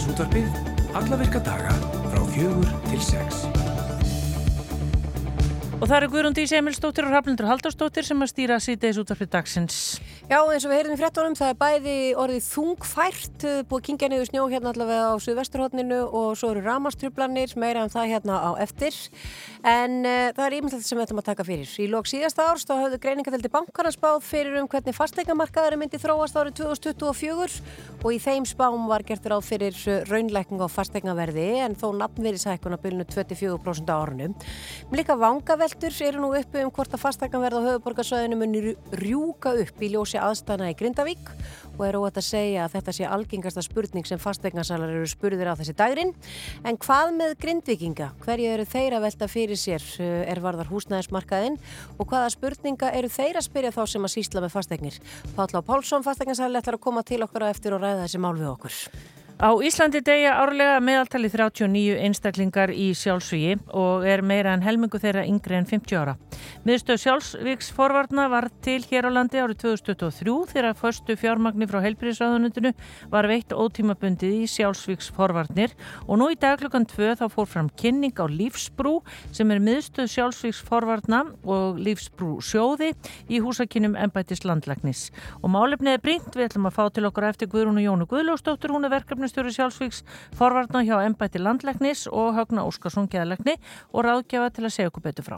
Síðdeis útvarpið, alla virka daga frá fjögur til sex. Og það eru Guðrúndi Semilstóttir og Raflindur Haldarstóttir sem að stýra síðdeis útvarfið dagsins. Já, eins og við heyrðum í frettunum, það er bæði orðið þungfært, eh, búið kingja niður snjó hérna allavega á Suðvesturhóttninu og svo eru ramastrublanir, meira en það hérna á eftir. En uh, það er ímyndilegt sem við ætlum að taka fyrir. Í lók síðasta árs þá hafðu greiningadeldi bankarna spáð fyrir um hvernig fastleikamarkaður myndi þróast árið 2024 og í þeim spám var gert ráð fyrir eh, raunleikning á fastleikaverði en þó nafnverðisækun að byrjunu 24% á árunum. Líka vangaveltur eru nú uppi um hvort að fastleikaverð á höfuborgarsöðinu munir rjúka upp í ljósi aðstana í Grindavík og er óvægt að segja að þetta sé algengasta spurning sem fastegnasalar eru spurðir á þessi dagrin. En hvað með grindvikinga? Hverju eru þeir að velta fyrir sér er varðar húsnæðismarkaðinn og hvaða spurninga eru þeir að spyrja þá sem að sísla með fastegnir? Páll á Pálsson, fastegnasalar, ætlar að koma til okkar á eftir og ræða þessi mál við okkur. Á Íslandi degja árlega meðaltali 39 einstaklingar í sjálfsvígi og er meira en helmingu þeirra yngri en 50 ára. Miðstöð sjálfsvíksforvarna var til hér á landi árið 2023 þegar förstu fjármagni frá heilbríðsraðunundinu var veitt ótímabundið í sjálfsvíksforvarnir og nú í dag klukkan 2 þá fór fram kynning á lífsbrú sem er miðstöð sjálfsvíksforvarna og lífsbrú sjóði í húsakinnum ennbættis landlagnis. Og málefnið er brínt, við ætlum að fá til okkar eftir Guðrún og Jónu Guðlósdóttur, hún er verkefni Framkvæmstjóri sjálfsvíks forvarnar hjá Embætti landlegnis og Högna Óskarsson geðlegni og ráðgjafa til að segja okkur betur frá.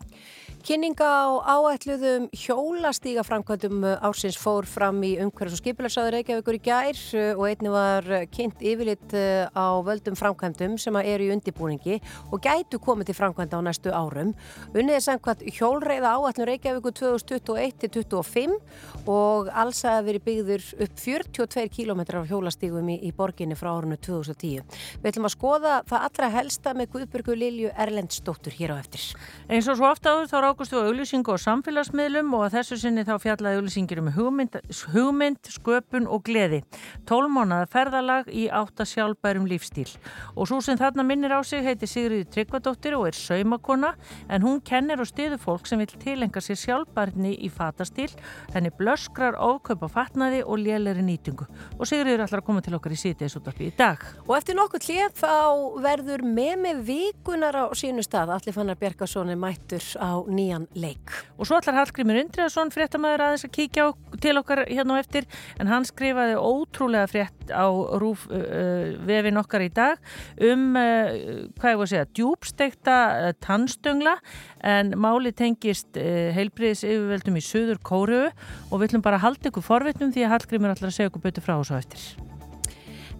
Kynninga á áætluðum hjólastíga framkvæmdum ársins fór fram í umhverjus og skipilarsáður Reykjavíkur í gær og einni var kynnt yfirlitt uh, á völdum framkvæmdum sem eru í undibúningi og gætu komið til framkvæmda á næstu árum. Unnið er samkvæmt hjólreiða áætlun Reykjavíkur 2021-2025 og alls að veri byggður upp 42 km af hjólastígum í, í borginni frá árunnu 2010. Við ætlum að skoða það allra helsta með Guðburgu Lilju Erlendstóttur hér á eftir. Eins og svo ofta áður þá rákustu á auðlýsingu og samfélagsmiðlum og að þessu sinni þá fjallaði auðlýsingir um hugmynd, hugmynd, sköpun og gleði. Tólmánaða ferðalag í átta sjálfbærum lífstíl. Og svo sem þarna minnir á sig heiti Sigriði Tryggvadóttir og er saumakona en hún kennir og stiður fólk sem vil tilenga sér sjálfbærni í fatastíl. Henni blöskrar ókaupa fatnaði og lélæri nýtingu. Og Sigriður ætlar að koma til okkar í útvarpi í dag. Og eftir nokkuð hlið þá verður með með vikunar á sínu stað. Allir fannar Bjergarsson er mættur á nýjan leik. Og svo ætlar Hallgrímur Indriðarsson fréttamaður aðeins að kíkja á, til okkar hérna á eftir en hann skrifaði ótrúlega frétt á rúf uh, vefin okkar í dag um, uh, hvað ég voru að segja, djúbstekta uh, tannstöngla en máli tengist heilbriðis yfirveldum í Suður Kóru og við ætlum bara að halda ykkur forvitnum því að Hallgrímur ætlar að segja ykkur betur frá þessu eftir.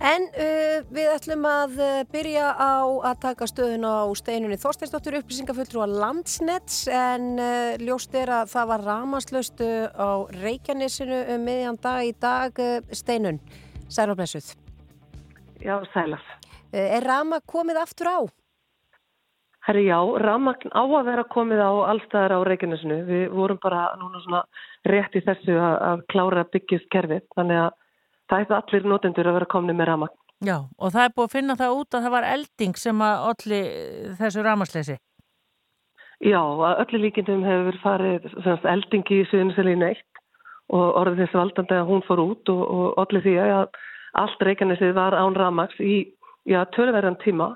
En uh, við ætlum að uh, byrja á að taka stöðun á steinunni Þorsteinsdóttur upplýsingafulltrú að landsnets en uh, ljóst er að það var ramaslöstu á Reykjanesinu um miðjan dag í dag steinun. Sælaflesuð. Já, sælaf. Er rama komið aftur á? Herri já, rama á að vera komið á allstæðar á Reykjanesinu. Við vorum bara núna svona rétt í þessu að, að klára byggjast kerfið þannig að það er allir notendur að vera komni með ramagn. Já, og það er búið að finna það út að það var elding sem að allir þessu ramasleysi. Já, að öllu líkindum hefur farið semst, eldingi í suðuniselínu eitt og orðið þessu valdandi að hún fór út og, og allir því að allt Reykjanesið var án ramags í törverðan tíma.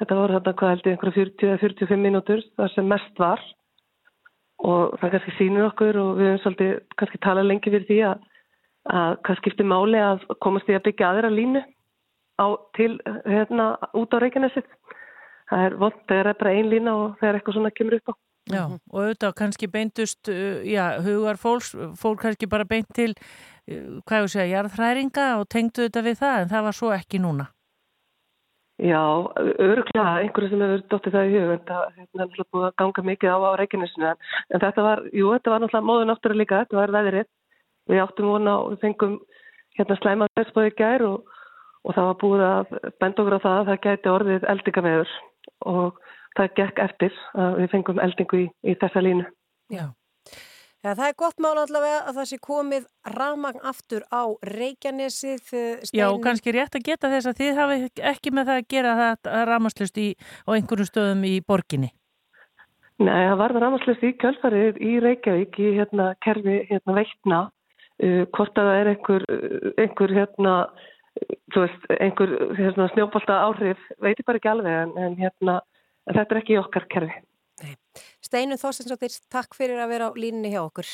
Þetta voru þetta hvað held ég einhverja 40-45 mínútur þar sem mest var og það kannski sínur okkur og við höfum svolítið kannski talað lengi fyrir því að að hvað skiptir máli að komast í að byggja aðra línu á, til hérna út á Reykjanesitt. Það er vond, það er bara ein lína og það er eitthvað svona að kemur upp á. Já, og auðvitað kannski beintust, uh, já, hugar fólks, fólk kannski bara beint til, uh, hvað ég segja, jarðhræringa og tengdu þetta við það, en það var svo ekki núna. Já, öruglega, einhverju sem hefur dóttið það í hug, en það er náttúrulega búið að ganga mikið á, á Reykjanesinu, en þetta var, jú, þetta var náttúrulega móðun áttur að líka, þetta var veðrið við áttum vona og við fengum hérna slæmað þessbóði gær og, og það var búið að benda okkur á það að það gæti orðið eldingaveður og það gekk eftir að við fengum eldingu í, í þessa línu. Já. Ja, það er gott mál allavega að það sé komið ramagn aftur á Reykjanesið. Stein... Já, og kannski rétt að geta þess að þið hafi ekki með það að gera það ramaslust á einhverjum stöðum í borginni. Nei, það var það ramaslust í kjálfarið í Reykjavík í hérna, kerfi hérna, veitna uh, hvort að það er einhver, einhver hérna, þú veist, einhver hérna, snjóbolta áhrif, veit ég bara ekki alveg en, en hérna, þetta er ekki okkar kerfi. Nei. Steinu Þorstinsdóttir, takk fyrir að vera á línni hjá okkur.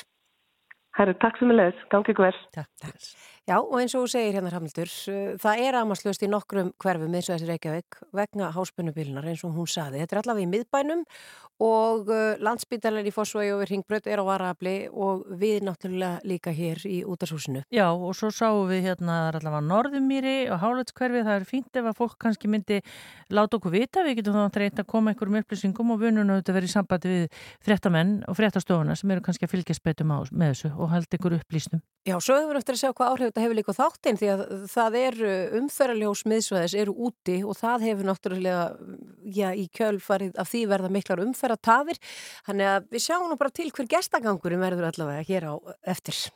Herri, takk sem er leiðis, gangi vel. Takk, takk. Já, og eins og þú segir hérna Ramildur, uh, það er amaslust í nokkrum hverfum eins og þessi Reykjavík vegna háspunnubilinar eins og hún saði. Þetta er allavega í miðbænum og uh, landsbytalar í Fossvægi og Ringbröð er á varafli og við náttúrulega líka hér í útarsúsinu. Já, og svo sáum við hérna allavega Norðumýri og Hálöldskverfi. Það er fínt ef að fólk kannski myndi láta okkur vita. Við getum þá reynd að koma einhverjum upplýsingum og vunum auðvitað verið í sambandi við fréttamenn og fréttastofuna sem eru kannski að fylgjast betum með þessu og halda ykkur upplýstum. Já, svo hefur við eftir að sjá hvað áhrif þetta hefur líka þáttinn því að það eru umferðarljós miðsvæðis eru úti og það hefur náttúrulega, já, í kjölfarið af því verða miklar umferðartafir þannig að við sjáum nú bara til hver gestagangurum verður allavega hér á eftir.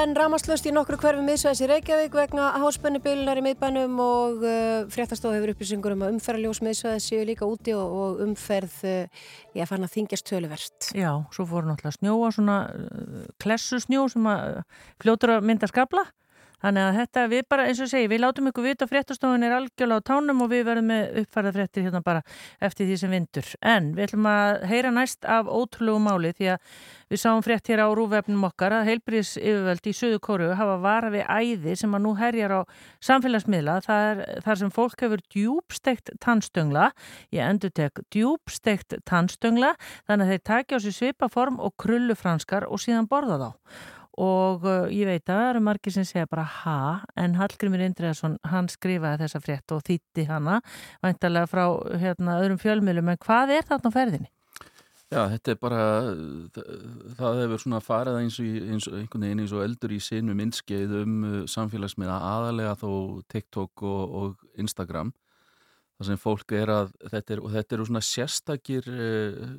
Uh, það er enn ramaslust í nokkru hverfi miðsvæðis í Reykjavík vegna háspennibilinar í miðbænum og uh, fréttastof hefur upplýsingur um að umferðarljós miðsvæðis séu líka úti og, og umferð, uh, ég fann að þingjast töluvert. Já, svo fóru náttúrulega snjóa, svona uh, klessusnjó sem að fljótur að mynda skabla. Þannig að þetta við bara, eins og segi, við látum ykkur vita fréttastofun er algjörlega á tánum og við verðum með uppfærað fréttir hérna bara eftir því sem vindur. En við ætlum að heyra næst af ótrúlegu máli því að við sáum frétt hér á rúvefnum okkar að heilbrís yfirvöld í Suðu Kóru hafa vara við æði sem að nú herjar á samfélagsmiðla. Það er þar sem fólk hefur djúbstegt tannstöngla, ég endur tek djúbstegt tannstöngla, þannig að þeir takja á sér svipaform og krullufranskar og síðan borða þá og uh, ég veit að það eru margir sem segja bara ha, en Hallgrimur Indriðarsson hann skrifaði þessa frétt og þýtti hana væntalega frá hérna, öðrum fjölmjölum, en hvað er þarna á ferðinni? Já, þetta er bara, það hefur svona farið eins og, eins einhvern veginn eins og eldur í sinu minnskeið um uh, samfélagsmiða aðalega þó TikTok og, og Instagram það sem fólk er að þetta er, og þetta eru svona sérstakir uh,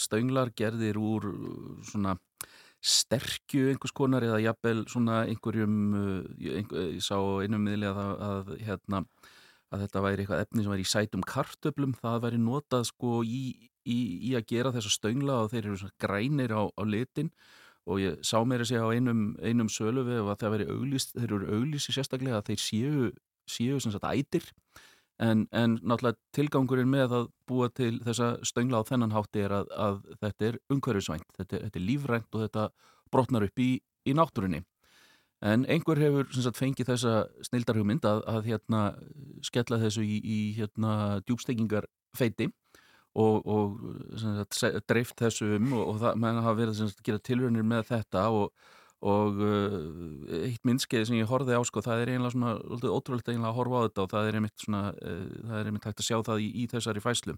stönglar gerðir úr svona sterkju einhvers konar eða jafnvel svona einhverjum uh, einhver, ég sá einum miðli að, að, hérna, að þetta væri eitthvað efni sem væri í sætum kartöblum það væri notað sko í, í, í að gera þessa stöngla og þeir eru svona grænir á, á litin. Og ég sá mér að segja á einum, einum sölu við að það veri auglist, þeir eru auglísi sérstaklega að þeir séu, séu sem sagt ætir En, en náttúrulega tilgangurinn með að búa til þessa stöngla á þennan hátti er að, að þetta er umhverfisvænt, þetta, þetta er lífrænt og þetta brotnar upp í, í náttúrunni. En einhver hefur sagt, fengið þessa snildarhugmynd að, að hérna, skella þessu í, í hérna, djúbstekingarfeiti og, og sagt, dreift þessu um og, og það menn hafa verið að gera tilhörnir með þetta og og uh, eitt myndskeið sem ég horfið á sko, það er einlega svona ótrúlegt einlega að horfa á þetta og það er einmitt svona uh, það er einmitt hægt að sjá það í, í þessari fæslu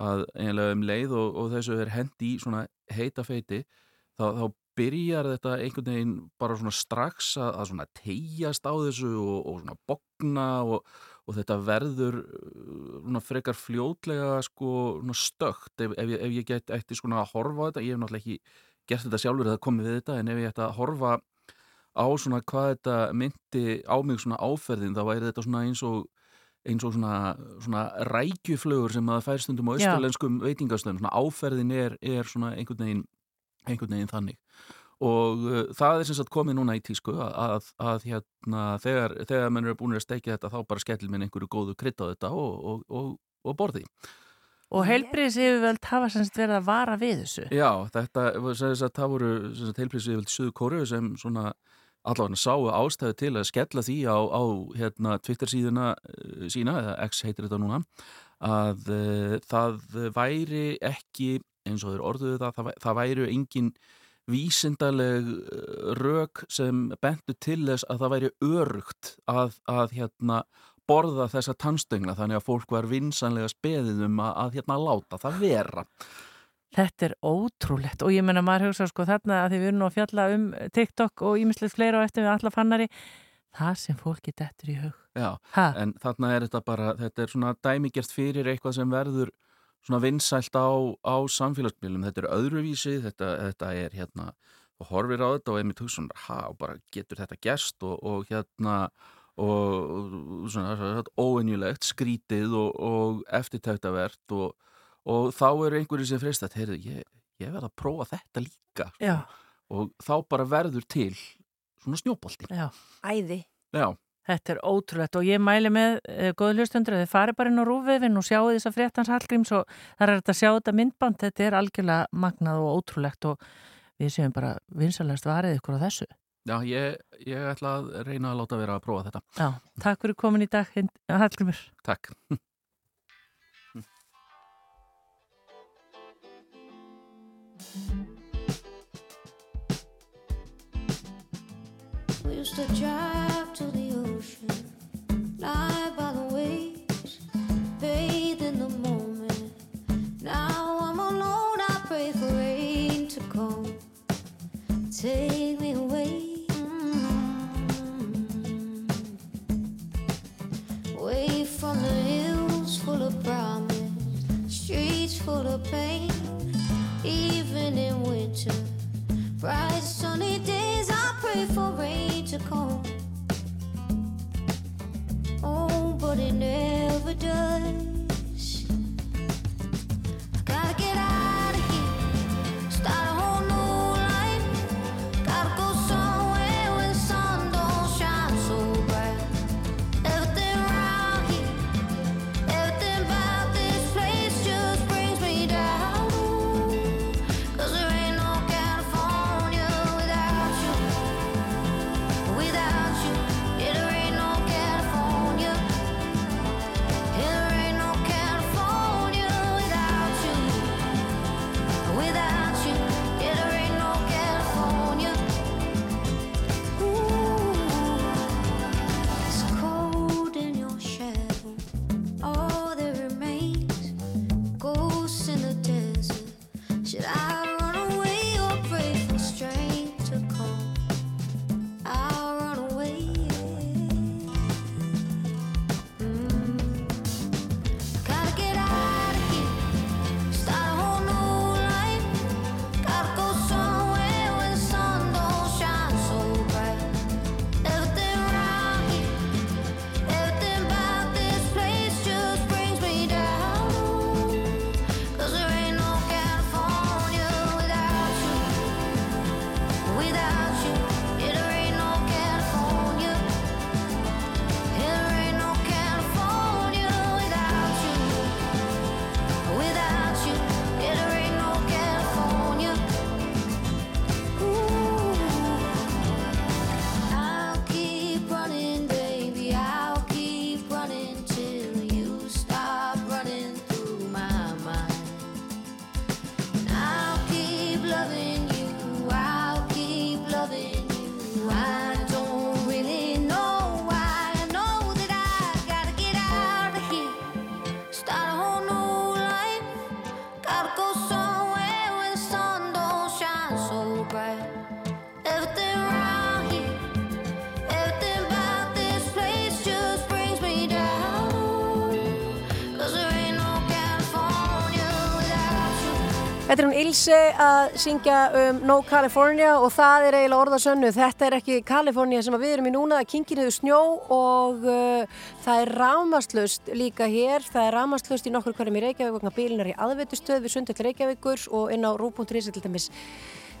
að einlega um leið og, og þessu er hendi í svona heita feiti þá, þá byrjar þetta einhvern veginn bara svona strax að, að svona tegjast á þessu og, og svona bogna og, og þetta verður uh, svona frekar fljótlega sko stökt ef, ef, ef ég get eftir svona að horfa á þetta, ég hef náttúrulega ekki gert þetta sjálfur eða komið við þetta en ef ég ætta að horfa á svona hvað þetta myndi á mig svona áferðin þá væri þetta svona eins og eins og svona, svona rækjuflögur sem að fær stundum á austurlenskum veitingastöðum, svona áferðin er, er svona einhvern veginn, einhvern veginn þannig. Og uh, það er sem sagt komið núna í tísku að, að, að hérna þegar, þegar mann eru búin að steikja þetta þá bara skellir minn einhverju góðu krydd á þetta og, og, og, og borði Og heilbríðisífjöld hafa semst verið að vara við þessu? Já, þetta, það voru heilbríðisífjöld Suðu Kóru sem svona allavega sáu ástæðu til að skella því á, á hérna, Twitter síðuna uh, sína, eða X heitir þetta núna, að uh, það væri ekki, eins og þeir orðuðu það, það, það væri engin vísindaleg eh, rauk sem bentu til þess að það væri örugt að, að hérna borða þessa tannstöngla þannig að fólk var vinsanlega speðið um að, að hérna láta það vera. Þetta er ótrúlegt og ég menna maður hugsa sko þarna að þið verðum að fjalla um TikTok og ímislegt fleira og eftir við alla fannari það sem fólki dettur í hug. Já, ha? en þarna er þetta bara, þetta er svona dæmigerst fyrir eitthvað sem verður svona vinsælt á, á samfélagsmiðlum, þetta er öðruvísi, þetta, þetta er hérna, og horfir á þetta og einmitt hugsun, ha, bara getur þetta gerst og, og hérna og svona óeinjulegt, skrítið og, og eftirtæktavert og, og þá eru einhverju sem frist að heyrðu, ég, ég verð að prófa þetta líka Já. og þá bara verður til svona snjóbolti. Æði. Já. Þetta er ótrúlegt og ég mæli með eh, góðu hlustundur að þið fari bara inn á rúfiðvinn og sjáu þess að fréttans Hallgríms og það er að sjá þetta myndband, þetta er algjörlega magnað og ótrúlegt og við séum bara vinsalast varið ykkur á þessu Já, ég, ég ætla að reyna að láta vera að prófa þetta. Já, takk fyrir komin í dag, Hallgrimur. Takk. We used to drive to the ocean, lie by the for rain to come. Oh, but it never does. Þetta er hún Ilse að syngja um No California og það er eiginlega orðasönnu. Þetta er ekki Kalifornia sem við erum í núna, það kingir niður snjó og uh, það er rámaslust líka hér. Það er rámaslust í nokkur hverjum í Reykjavík bílinar í aðveitustöð við sundill Reykjavíkur og inn á rú.ris til dæmis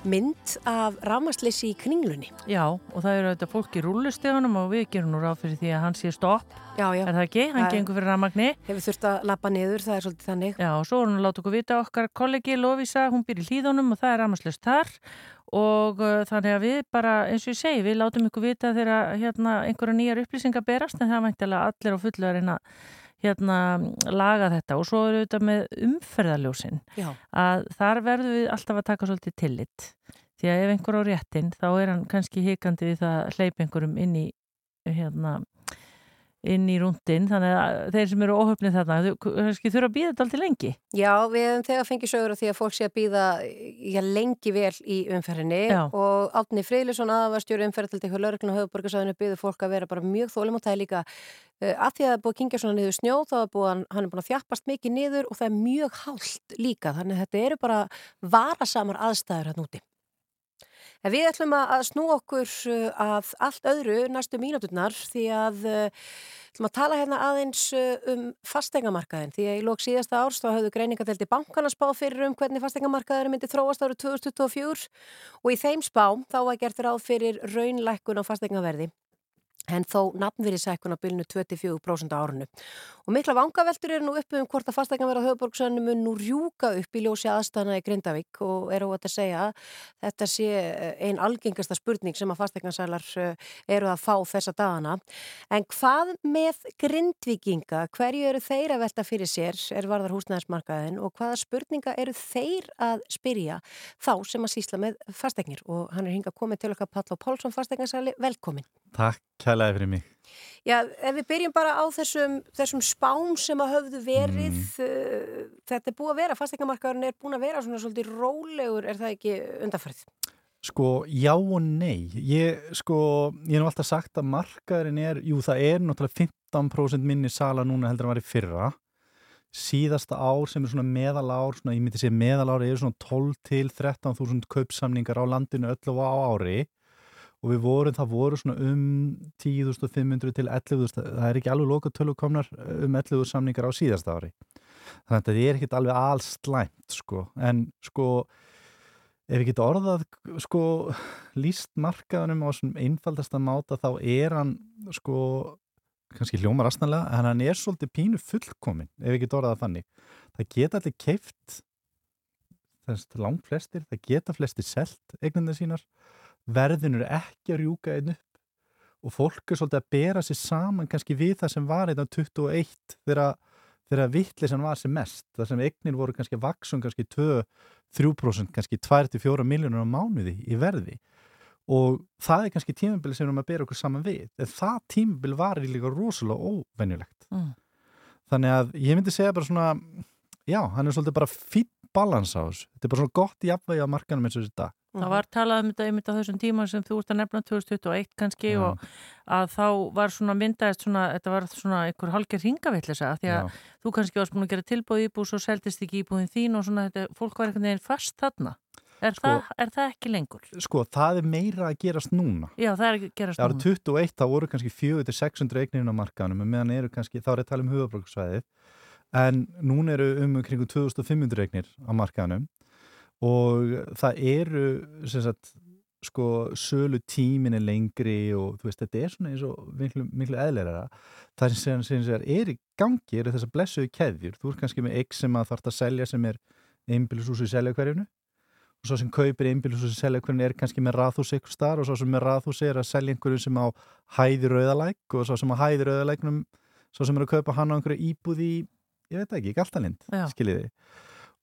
mynd af rámasleysi í kringlunni. Já, og það eru þetta fólk í rúlustegunum og við gerum nú ráð fyrir því að hann sé stopp. Já, já. Er það ekki? Hann Það- gengur fyrir rafmagni. Hefur þurft að lappa niður, það er svolítið þannig. Já, og svo er hún að láta okkur vita okkar kollegi Lovisa, hún býr í hlýðunum og það er rafmagnslust þar og uh, þannig að við bara, eins og ég segi, við látum ykkur vita þegar hérna einhverja nýjar upplýsingar berast en það væntilega allir á fullu að reyna hérna laga þetta og svo eru þetta með umferðarljósin Já. að þar verðum við alltaf að taka svolítið tillit því að ef einhver á réttin þá er hann kannski hikandi við það að hleypa einhverjum inn í hérna inn í rúndin, þannig að þeir sem eru óhöfnið þarna, kannski þurfa að býða þetta alltaf lengi. Já, við hefum þegar fengið sögur af því að fólk sé að býða já, lengi vel í umferðinni Já. og Átni Freylisson aðvarstjóri umferð til eitthvað lauruglan og höfuborgarsæðinu býður fólk að vera bara mjög þólum og það er líka uh, að því að það er búið að kingja svona niður snjó þá er búið, að- hann er búin að þjappast mikið niður og það er mjög hált líka þannig að þetta eru bara varasamar aðstæður hann úti. En við ætlum að snú okkur uh, að allt öðru næstu mínúturnar því að uh, ætlum að tala hérna aðeins uh, um fasteignamarkaðin því að í lók síðasta árs þá höfðu greiningadeldi bankana spá fyrir um hvernig fasteignamarkaðin myndi þróast árið 2024 og í þeim spá þá var gert ráð fyrir raunlækkun á fasteignaverði en þó nafnverðisækkun á bylnu 24% á árunu. Og mikla vangaveltur eru nú uppi um hvort að fastegnaverða höfuborgsönnu mun nú rjúka upp í ljósi aðstæðana í Grindavík og eru óvægt að segja að þetta sé einn algengasta spurning sem að fastegnarsælar eru að fá þessa dagana. En hvað með Grindvíkinga? Hverju eru þeir að velta fyrir sér er varðar húsnæðismarkaðin og hvaða spurninga eru þeir að spyrja þá sem að sísla með fastegnir? Og hann er hingað komið til okkar Pall og Pálsson fastegnarsæli. Velkomin. Takk kælaði fyrir mig. Já, ef við byrjum bara á þessum, þessum spám sem að höfðu verið, mm. þetta er búið að vera, fastegnamarkaðurinn er búin að vera svona svolítið rólegur, er það ekki undarfærið? Sko, já og nei. Ég, sko, ég hef alltaf sagt að markaðurinn er, jú það er náttúrulega 15% minni sala núna heldur en var í fyrra. Síðasta ár sem er svona meðal ár, svona, ég myndi segja meðal ári, er svona 12 til 13.000 kaupsamningar á landinu öllu á ári og við vorum, það voru svona um 10.500 til 11.000, það er ekki alveg lokatölu komnar um 11.000 samningar á síðasta ári. Þannig að þetta er ekkit alveg alls slæmt, sko, en sko, ef ég get orðað, sko, líst markaðunum á svona einfaldasta máta, þá er hann, sko, kannski hljómar astanlega, en hann er svolítið pínu fullkomin, ef ég get orðað það þannig. Það geta allir keift, langt flestir, það geta flestir selt eignandi sínar, verðin eru ekki að rjúka einn upp. Og fólk er svolítið að bera sér saman kannski við það sem var einn á 21 þegar, þegar vittlisann var sem mest, það sem eignir voru kannski að vaksum kannski 2-3% kannski 2-4 miljónur á mánuði í verði. Og það er kannski tímabil sem við erum að bera okkur saman við. En það tímabil var í líka rosalega óvenjulegt. Mm. þannig að ég myndi segja bara svona já, hann er svolítið bara fýtt balans á þessu, þetta er bara svona gott jafnvægi á markanum eins og þessi dag Það var talað um þetta einmitt á þessum tíma sem þú ert að nefna 2021 kannski Já. og að þá var svona myndaðist svona, þetta var svona einhver halger hingavillisa því að Já. þú kannski varst búin að gera tilbúð íbúð svo seldist ekki íbúðin þín og svona þetta, fólk var einhvern veginn fast þarna. Er, Sko- það, er það ekki lengur? sko, það er meira að gerast núna Já, það er að gerast núna. 21 þá voru kannski 400-600 eignir inn á markaðanum en meðan eru kannski, þá er að tala um höfabróksvæðið en núna eru um kringum 2500 eignir á markaðanum og það eru sem sagt sko sölu tímin er lengri og þú veist þetta er svona eins og miklu, miklu eðlera það sem, sem, sem er í gangi eru þessar blessuðu keðjur. Þú er kannski með eign sem að þarf að selja sem er einbýlishús í selja hverjunu og svo sem kaupir einbýlishús í selja hverjunu er kannski með raðhús ykkur starf og svo sem með raðhús er að selja einhverju sem á hæði rauðalæk og svo sem á hæði rauðalæknum svo sem er að kaupa hann á einhverju íbúð í ég veit ekki, Galtalind, Já. skiljiði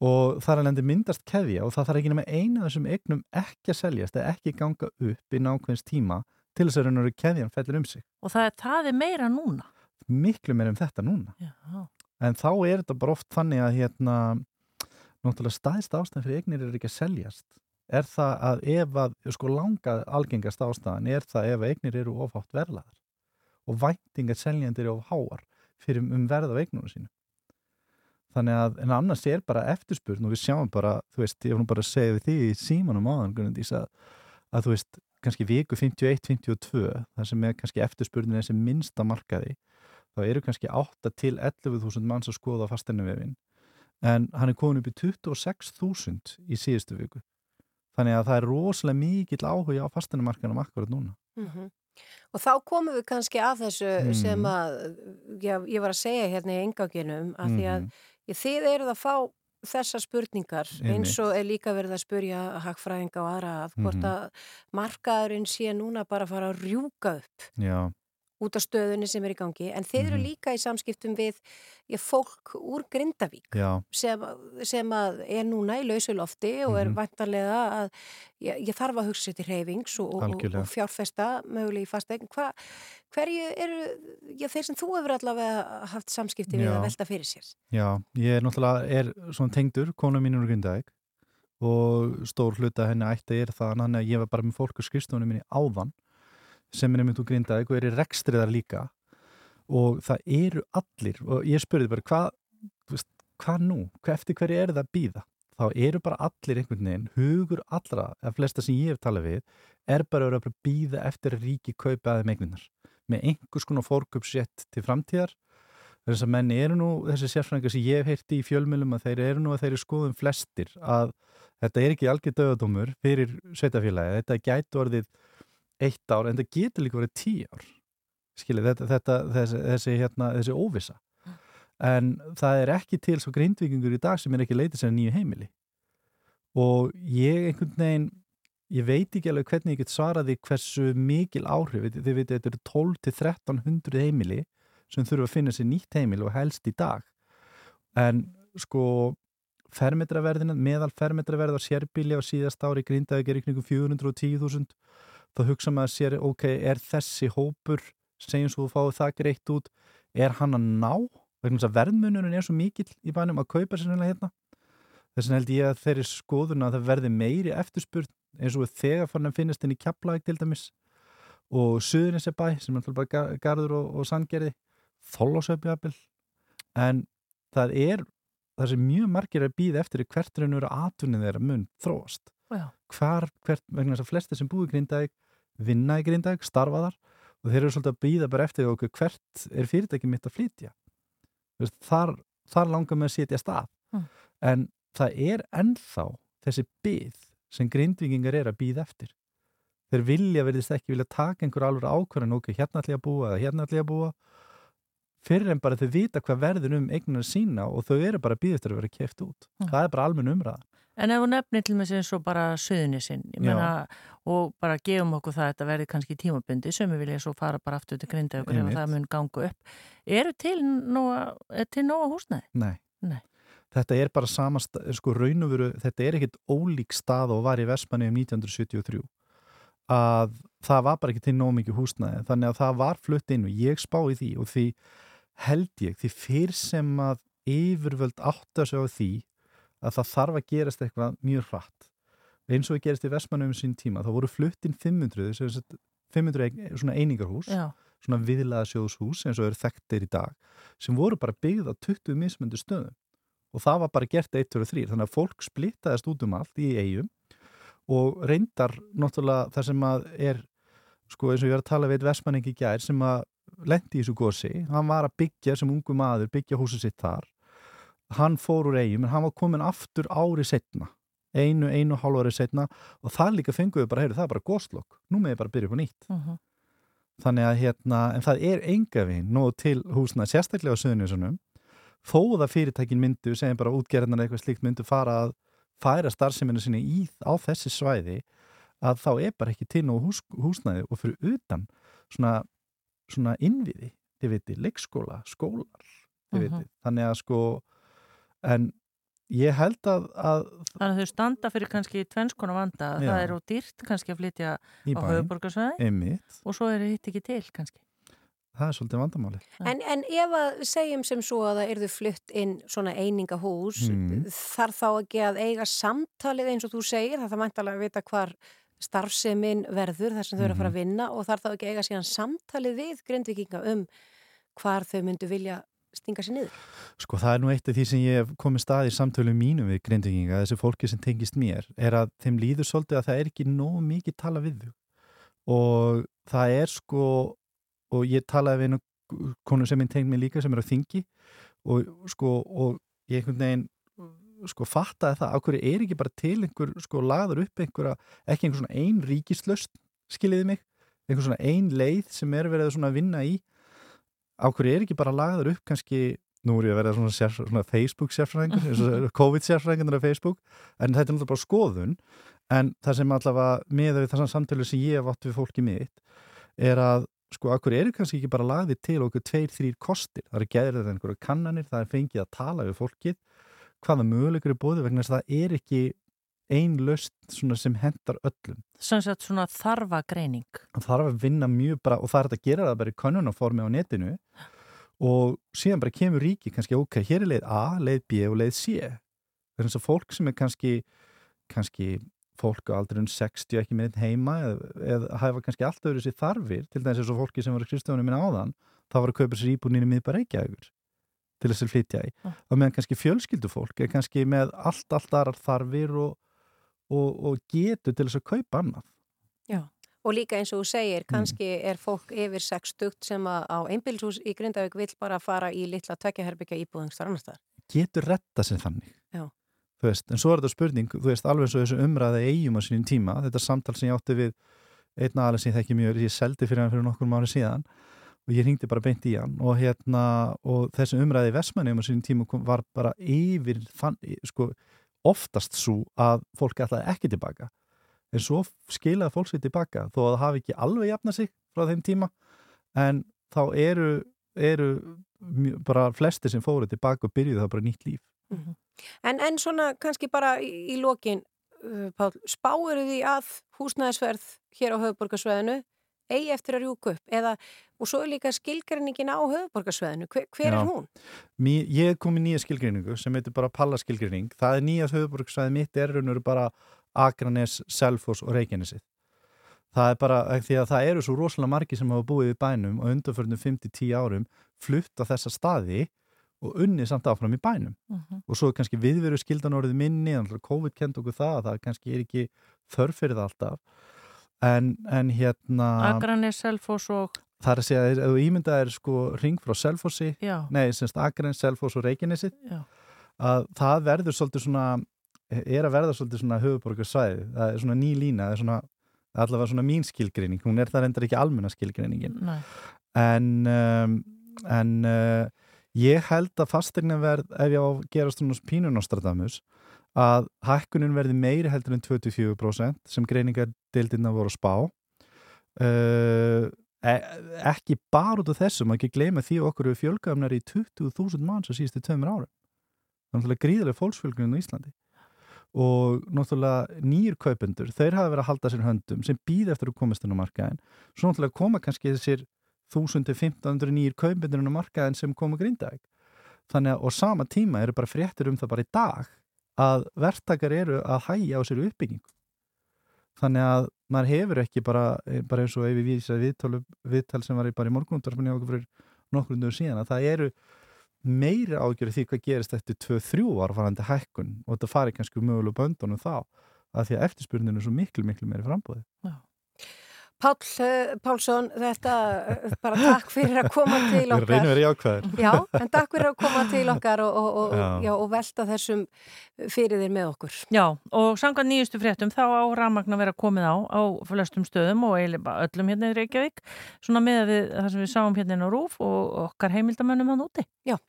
og þar lendi myndast keðja og það þarf ekki nema eina af þessum eignum ekki að seljast eða ekki ganga upp í nákvæmst tíma til þess að raun og veru keðjan fellir um sig Og það er, er meira núna. miklu meir um þetta núna Já, en þá er þetta bara oft þannig að hérna náttúrulega staðist ástæðan fyrir eignir er ekki að seljast er það að ef að, sko langa algengast ástæðan er það ef eignir eru ofátt verðlaðar og væntingar seljendir eru of háar fyrir um verð af eignunum sínu. Þannig að, en annars er bara eftirspurn og við sjáum bara, þú veist, ég nú bara að segja við því í símanum áðan, Gunnundís, að, að þú veist, kannski viku 51-52, þar sem er kannski eftirspurnin þessi minnsta markaði, þá eru kannski 8 til 11.000 manns að skoða fasteinavefin, en hann er komin upp í 26.000 í síðustu viku. Þannig að það er rosalega mikill áhuga á fasteinamarkanum akkurat núna. Mhm. Og þá komum við kannski að þessu Mhm. sem að já, ég var að segja hérna í enganginum að því að Mhm. Ég, þið eruð að fá þessar spurningar eins og er líka verið að spurja hagfræðinga og aðra að hvort Mhm. að markaðurinn sé núna bara að fara að rjúka upp. Já, út af stöðunni sem er í gangi en þið eru Mhm. líka í samskiptum við ég, fólk úr Grindavík já, sem, sem er núna í lausu lofti og er Mhm. vantarlega að ég, ég þarf að hugsa til reyfings og, og, og fjárfesta mögulega í fastegn. Hverju eru já, þeir sem þú hefur allavega haft samskipti við Já. að velta fyrir sér? já, ég er náttúrulega, er svona tengdur, konu mín úr Grindavík og stór hluta henni ætti er það, þannig að ég var bara með fólk á skrifstofunum minni áðan sem er einmitt úr Grindavík og er í rekstriðar líka. Og það eru allir og ég spurði bara hvað hvað nú, hvað eftir hverju er það að býða þá eru bara allir einhvern veginn hugur allra, eða flesta sem ég hef talað við er bara að býða eftir að ríki kaupa aðeim eignunar með einhvers konar fórköpsrétt til framtíðar. Þess að menn eru nú þessi sérfræðingar sem ég hef heyrti í fjölmjölum að þeir eru nú að þeir eru skoðum flestir að þetta er ekki algjör döðadómur fyrir sveitafélagi, þetta gætu orðið eitt ár en þetta getur líka orðið tíu ár. Skilið, þetta, þetta þessi, þessi, hérna, þessi óvisa en það er ekki til svo grindvikingur í dag sem er ekki leitið sér nýju heimili. Og ég einhvern veginn ég veit ekki alveg hvernig ég get svaraði hversu mikil áhrif, þið veitir þetta eru 12 til 1300 heimili sem þurfa að finna sér nýtt heimili og helst í dag. En sko fermetraverðina, meðal fermetraverð á sérbíli á síðast ári grindaði gerir kringum 410.000 þá hugsa maður sér, ok, er þessi hópur, segjum svo þú fáið það greitt út, er hann að ná? Verðmunurinn er svo mikill í bænum að kaupa sér hérna. Þess vegna held ég að þeirri skoðun að það verði meiri eftirspurn eins og þegar fann að finnast inn í Keflæk til dæmis og Suðurinsebæ sem er alltaf bara gar- garður og, og sandgerði þóllásöpjafil en það er það sem mjög margir að býða eftir er hvert raun og vera atvinnið þeirra mun þróast. Já. Hvar, hvert, vegna þess að flesti sem búi í Grindavík vinna í Grindavík, starfa þar og þeir eru svolítið að býða bara eftir okkur hvert er fyrirtæki mitt að flytja? Veist, þar, þar langar með að setja stað. Mm. en það er ennþá þessi byð sem grindvikingar er að býða eftir. Þeir vilja verðist ekki vilja taka einhver alveg ákvörðan ok, hérna ætla ég að búa eða hérna ætla ég að búa fyrir en bara þau vita hvað verður um eignar sína og þau eru bara eftir að vera keft út. Mm. það er bara almenn umræða En ef hún nefnir til með eins og bara söðunni sinn, ég Já. meina, og bara gefum okkur það að þetta verði kannski tímabundi sem við vilja svo fara bara aftur til grinda ykkur ef það mun ganga upp. Eru til nóga, til nóga húsnæði? Nei. Nei. Þetta er bara sama, sta- sko raun og veru, þetta er ekkit ólík stað og var í Vestmanni um 1973 að það var bara ekki til nóg mikið húsnæði þannig að það var flutt inn og ég spá í því og því held ég, því fyrr sem að yfirvöld átta sig á því að það þarf að gerast eitthvað mjög hratt. Eins og við gerist í Vestmanni um sín tíma þá voru flutt inn 500 sem sagt 500 ein- svona einingarhús Já, svona viðlaða sjóðshús eins og eru þekktir í dag sem voru bara byggð á 20 mismöndu stöðum. Og það var bara gert 1, 2 og 3 þannig að fólk splittaðist út um allt í eigum og reyndar náttúrulega það sem að er sko eins og ég var að tala við Vestmanning í gær sem að lendi í þessu gósi hann var að byggja sem ungu maður byggja húsið sitt þar hann fór úr eigum en hann var komin aftur ári setna einu, einu hálf ári setna og það líka fenguðu bara, heyrðu, það er bara góslokk nú með ég bara byrja upp á nýtt. Uh þannig að hérna, en það er enga veginn nóg til húsna, sérstaklega á Suðunísunum þó það fyrirtækin myndu segjum bara útgerðan eitthvað slíkt myndu fara að færa starfseminni sinni í, á þessi svæði að þá er bara ekki til nóg hús, húsnæði og fyrir utan svona, svona innviði, þið viti, leikskóla skólar, þið Mhm. viti þannig að sko en ég held að, að þannig að þau standa fyrir kannski tvennskona vanda, Já. það er á dýrt kannski að flytja í á bæn, höfuborgarsvæði og svo er hitt ekki til kannski. það er svolítið vandamáli. En, en ef að segjum sem svo að það erðu flutt inn svona einingahús, Mm. þarf þá ekki að eiga samtalið eins og þú segir, það það mæntalega að vita hvar starfsemin verður þar sem þau eru að fara að vinna og þarf þá ekki að eiga síðan samtalið við grindvikinga um hvar þau myndu vilja stinga sér niður. Sko það er nú eitt af því sem ég hef komið stað í samtölu mínum við grindvikinga, þessi fólki sem tengist mér, er að þeim líður svolítið að það er ekki nógu mikið tala við þau. Og það er sko, og ég talaði við einu konu sem minn tengd mér líka sem er á þingi og sko, og ég einhvern veginn sko fattaði það, hverju er ekki bara til einhver sko lagður upp einhverja, ekki einhver svona ein ríkislöst, skiljiði mig, einhver svona ein leið sem er verið að vinna í á hverju er ekki bara lagður upp kannski, nú er ég að vera svona, sér, svona Facebook sérfræðingur, COVID sérfræðingur á Facebook, en þetta er náttúrulega bara skoðun en það sem allavega með við þessan samtölu sem ég hef átt við fólki mitt er að sko, á hverju er kannski ekki bara lagðið til okkur tveir, þrýr kostir, það er gerðið einhverju kannanir, það er fengið að tala við fólkið hvaða möguleikur er bóðið vegna þess að það er ekki ein löst sem hendar öllum. Sem sagt svona þarfa greining. og það þarf að vinna mjög bara og það er að gera það bara í könnunarformi á netinu. Og síðan bara kemur ríki kannski ok, hér er leið A, leið B og leið C. Þannig að fólk sem er kannski kannski fólk á aldrei um 60 ekki með einn heima eða, eða hafa kannski allt öðru sér þarfir til þess að fólki sem var Kristjónum minna áðan það var að kaupa sér íbúninni miðbar Reykjavíkur til þess að flytja í. Og meðan kannski fjölskyldufólk er kannski með allt, allt aðrar þarfir og, og, og getur til þess að kaupa annað Og líka eins og þú segir, kannski er fólk yfir 60 sem að á einbílshús í Grindavík vill bara fara í litla tvekjaherbyggja íbúðingstar annar staðar. getur retta sér þannig Já. Þú veist, en svo er þetta spurning þú veist, alveg eins og þessu umræði eigum á sínum tíma þetta samtal sem ég átti við einn aðalega sem ég þekki mjög, ég seldi fyrir hann fyrir nokkur mánu síðan og ég ringdi bara beint í hann og hérna, og þessu umræði í Vestmannum á sínum tíma var bara yfir fann, sko, oftast svo að fólk ætlaði ekki tilbaka. En svo skilaði fólk sér tilbaka þó að það hafi ekki alveg jafnað sig frá þeim tíma. En þá eru, eru bara flesti sem fóru tilbaka og byrjuði það bara nýtt líf. En, en svona kannski bara í, í lokin, uh, Pál, spáir því að húsnæðisverð hér á höfuborgarsveðinu eigi eftir að rjúka upp eða, og svo er líka skilgreiningin á höfuborgarsveðinu, hver, hver er hún? Mí, ég kom í nýja skilgreiningu sem heitir bara pallaskilgreining. Það er nýja höfuborgsvæði mitt er raun og veru bara Akranes, Selfoss og Reykjanesið. Það er bara því að það eru svo rosalega margi sem hafa búið í bænum og undanförnum 5-10 árum flutt á þessa staði og unnið samt áfram í bænum. Mhm. Og svo er kannski viðveru skildan orðið minni, COVID kent okkur það, það kannski er ekki þörf fyrir það alltaf. En, en hérna, Akranes, Selfoss og, það er að segja, ef þú ímyndað er sko ring frá Selfossi, nei, semst Akranes, Selfoss og Reykjanesið, já, að það verður svolítið svona er að verða svolítið svona höfuborgarsvæði það er svona ný lína, það er svona allavega svona mín skilgreining, hún er það reyndar ekki almenna skilgreiningin. Næ, en, um, en uh, ég held að fastegnaverð ef ég á að gera svona pínu Nostradamus að hækkunin verði meiri heldur en 24% sem greiningardeildina voru að spá. Uh, ekki bara út af þessum, ekki gleyma því að okkur eru fjölgafnar í 20.000 manns að síðustu árum. Þannig að gríðarlega fólksfjölgunum á Íslandi. Og náttúrulega nýjur kaupendur, þeir hafa verið að halda sér höndum sem býð eftir að komast inn á markaðin svo náttúrulega koma kannski þessir 1000-1500 nýjur kaupendur inn á markaðin sem koma grindaðeg þannig að á sama tíma eru bara fréttir um það bara í dag að verktakar eru að hægja á sér uppbyggingu þannig að maður hefur ekki bara, bara eins og ef við vísa viðtal, viðtal sem var í í morgunundarfinni okkur fyrir nokkur undur síðan að það eru meiri ágjörði því hvað gerist eftir 2-3 ár farandi hækkun og þetta fari kannski mögulega böndunum þá að því að eftirspurninu er svo miklu, miklu meiri frambúði. Pál uh, Pálsson, þetta uh, bara takk fyrir að koma til Ég er að reyna að okkar. vera jákvæður. Já, en takk fyrir að koma til okkar og, og, og, Já. já, og velta þessum fyrir þér með okkur. já, og samkvæmt nýjustu fréttum þá á rafmagn að vera komið á á flestum stöðum og eiginlega bara öllum hérna í Reykjavík, svona með við það sem við sáum hérna á Rúf og okkar heimildamönnum hann úti. Lights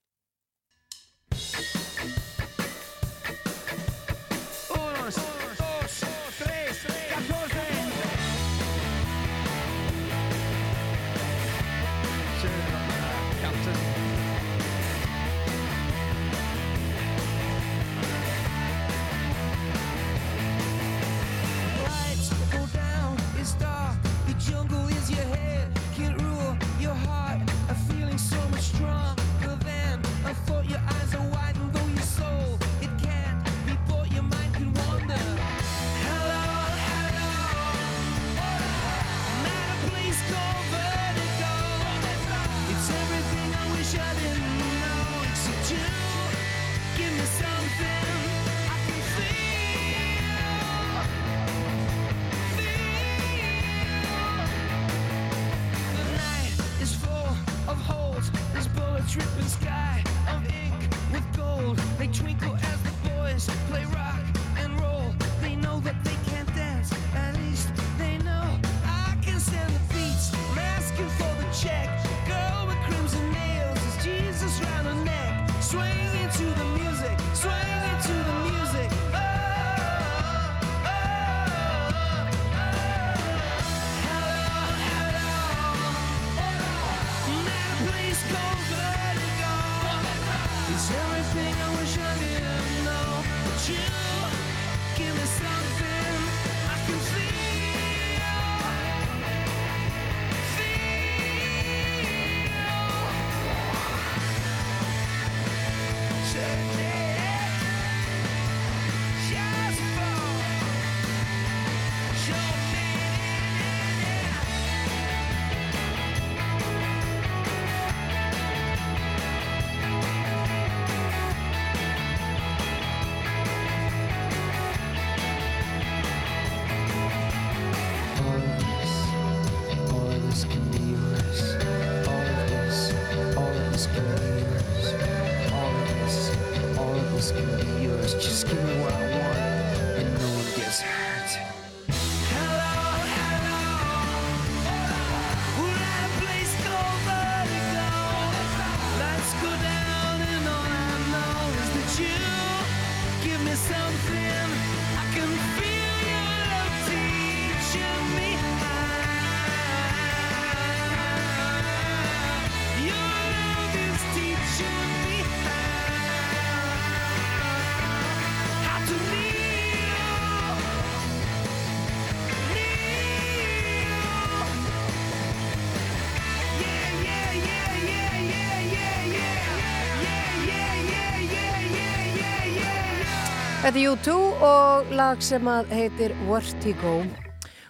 twinkle as the boys play. Er U2 og lag sem að heitir Vertigo.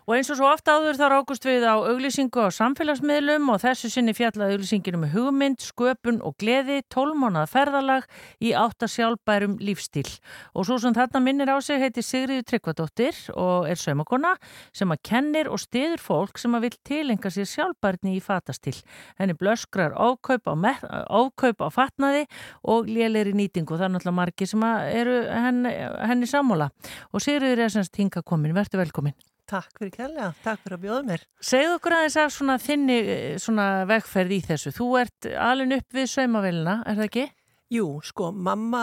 Og eins og svo ofta áður þá rákust við á auglýsingu á samfélagsmiðlum og þessu sinni fjallaði auglýsinginu með hugmynd, sköpun og gleði, tólmónað ferðalag í átta sjálfbærum lífstíl. Og svo sem þarna minnir á sig heiti Sigriður Tryggvadóttir og er saumakona sem að kennir og stiður fólk sem að vil tilenga sér sjálfbærni í fatastíl. Henni blöskrar ákaup á, ákaup á fatnaði og léleiri nýtingu. Það er náttúrulega margir sem eru henni, henni sammála. Og Sigriður er semst hinga komin. Vertu velkomin. Takk fyrir kærlega, takk fyrir að bjóða mér. Segðu okkur aðeins af svona þinni eh, svona vegferð í þessu. Þú ert alin upp við saumavélina, er það ekki? Jú, sko, mamma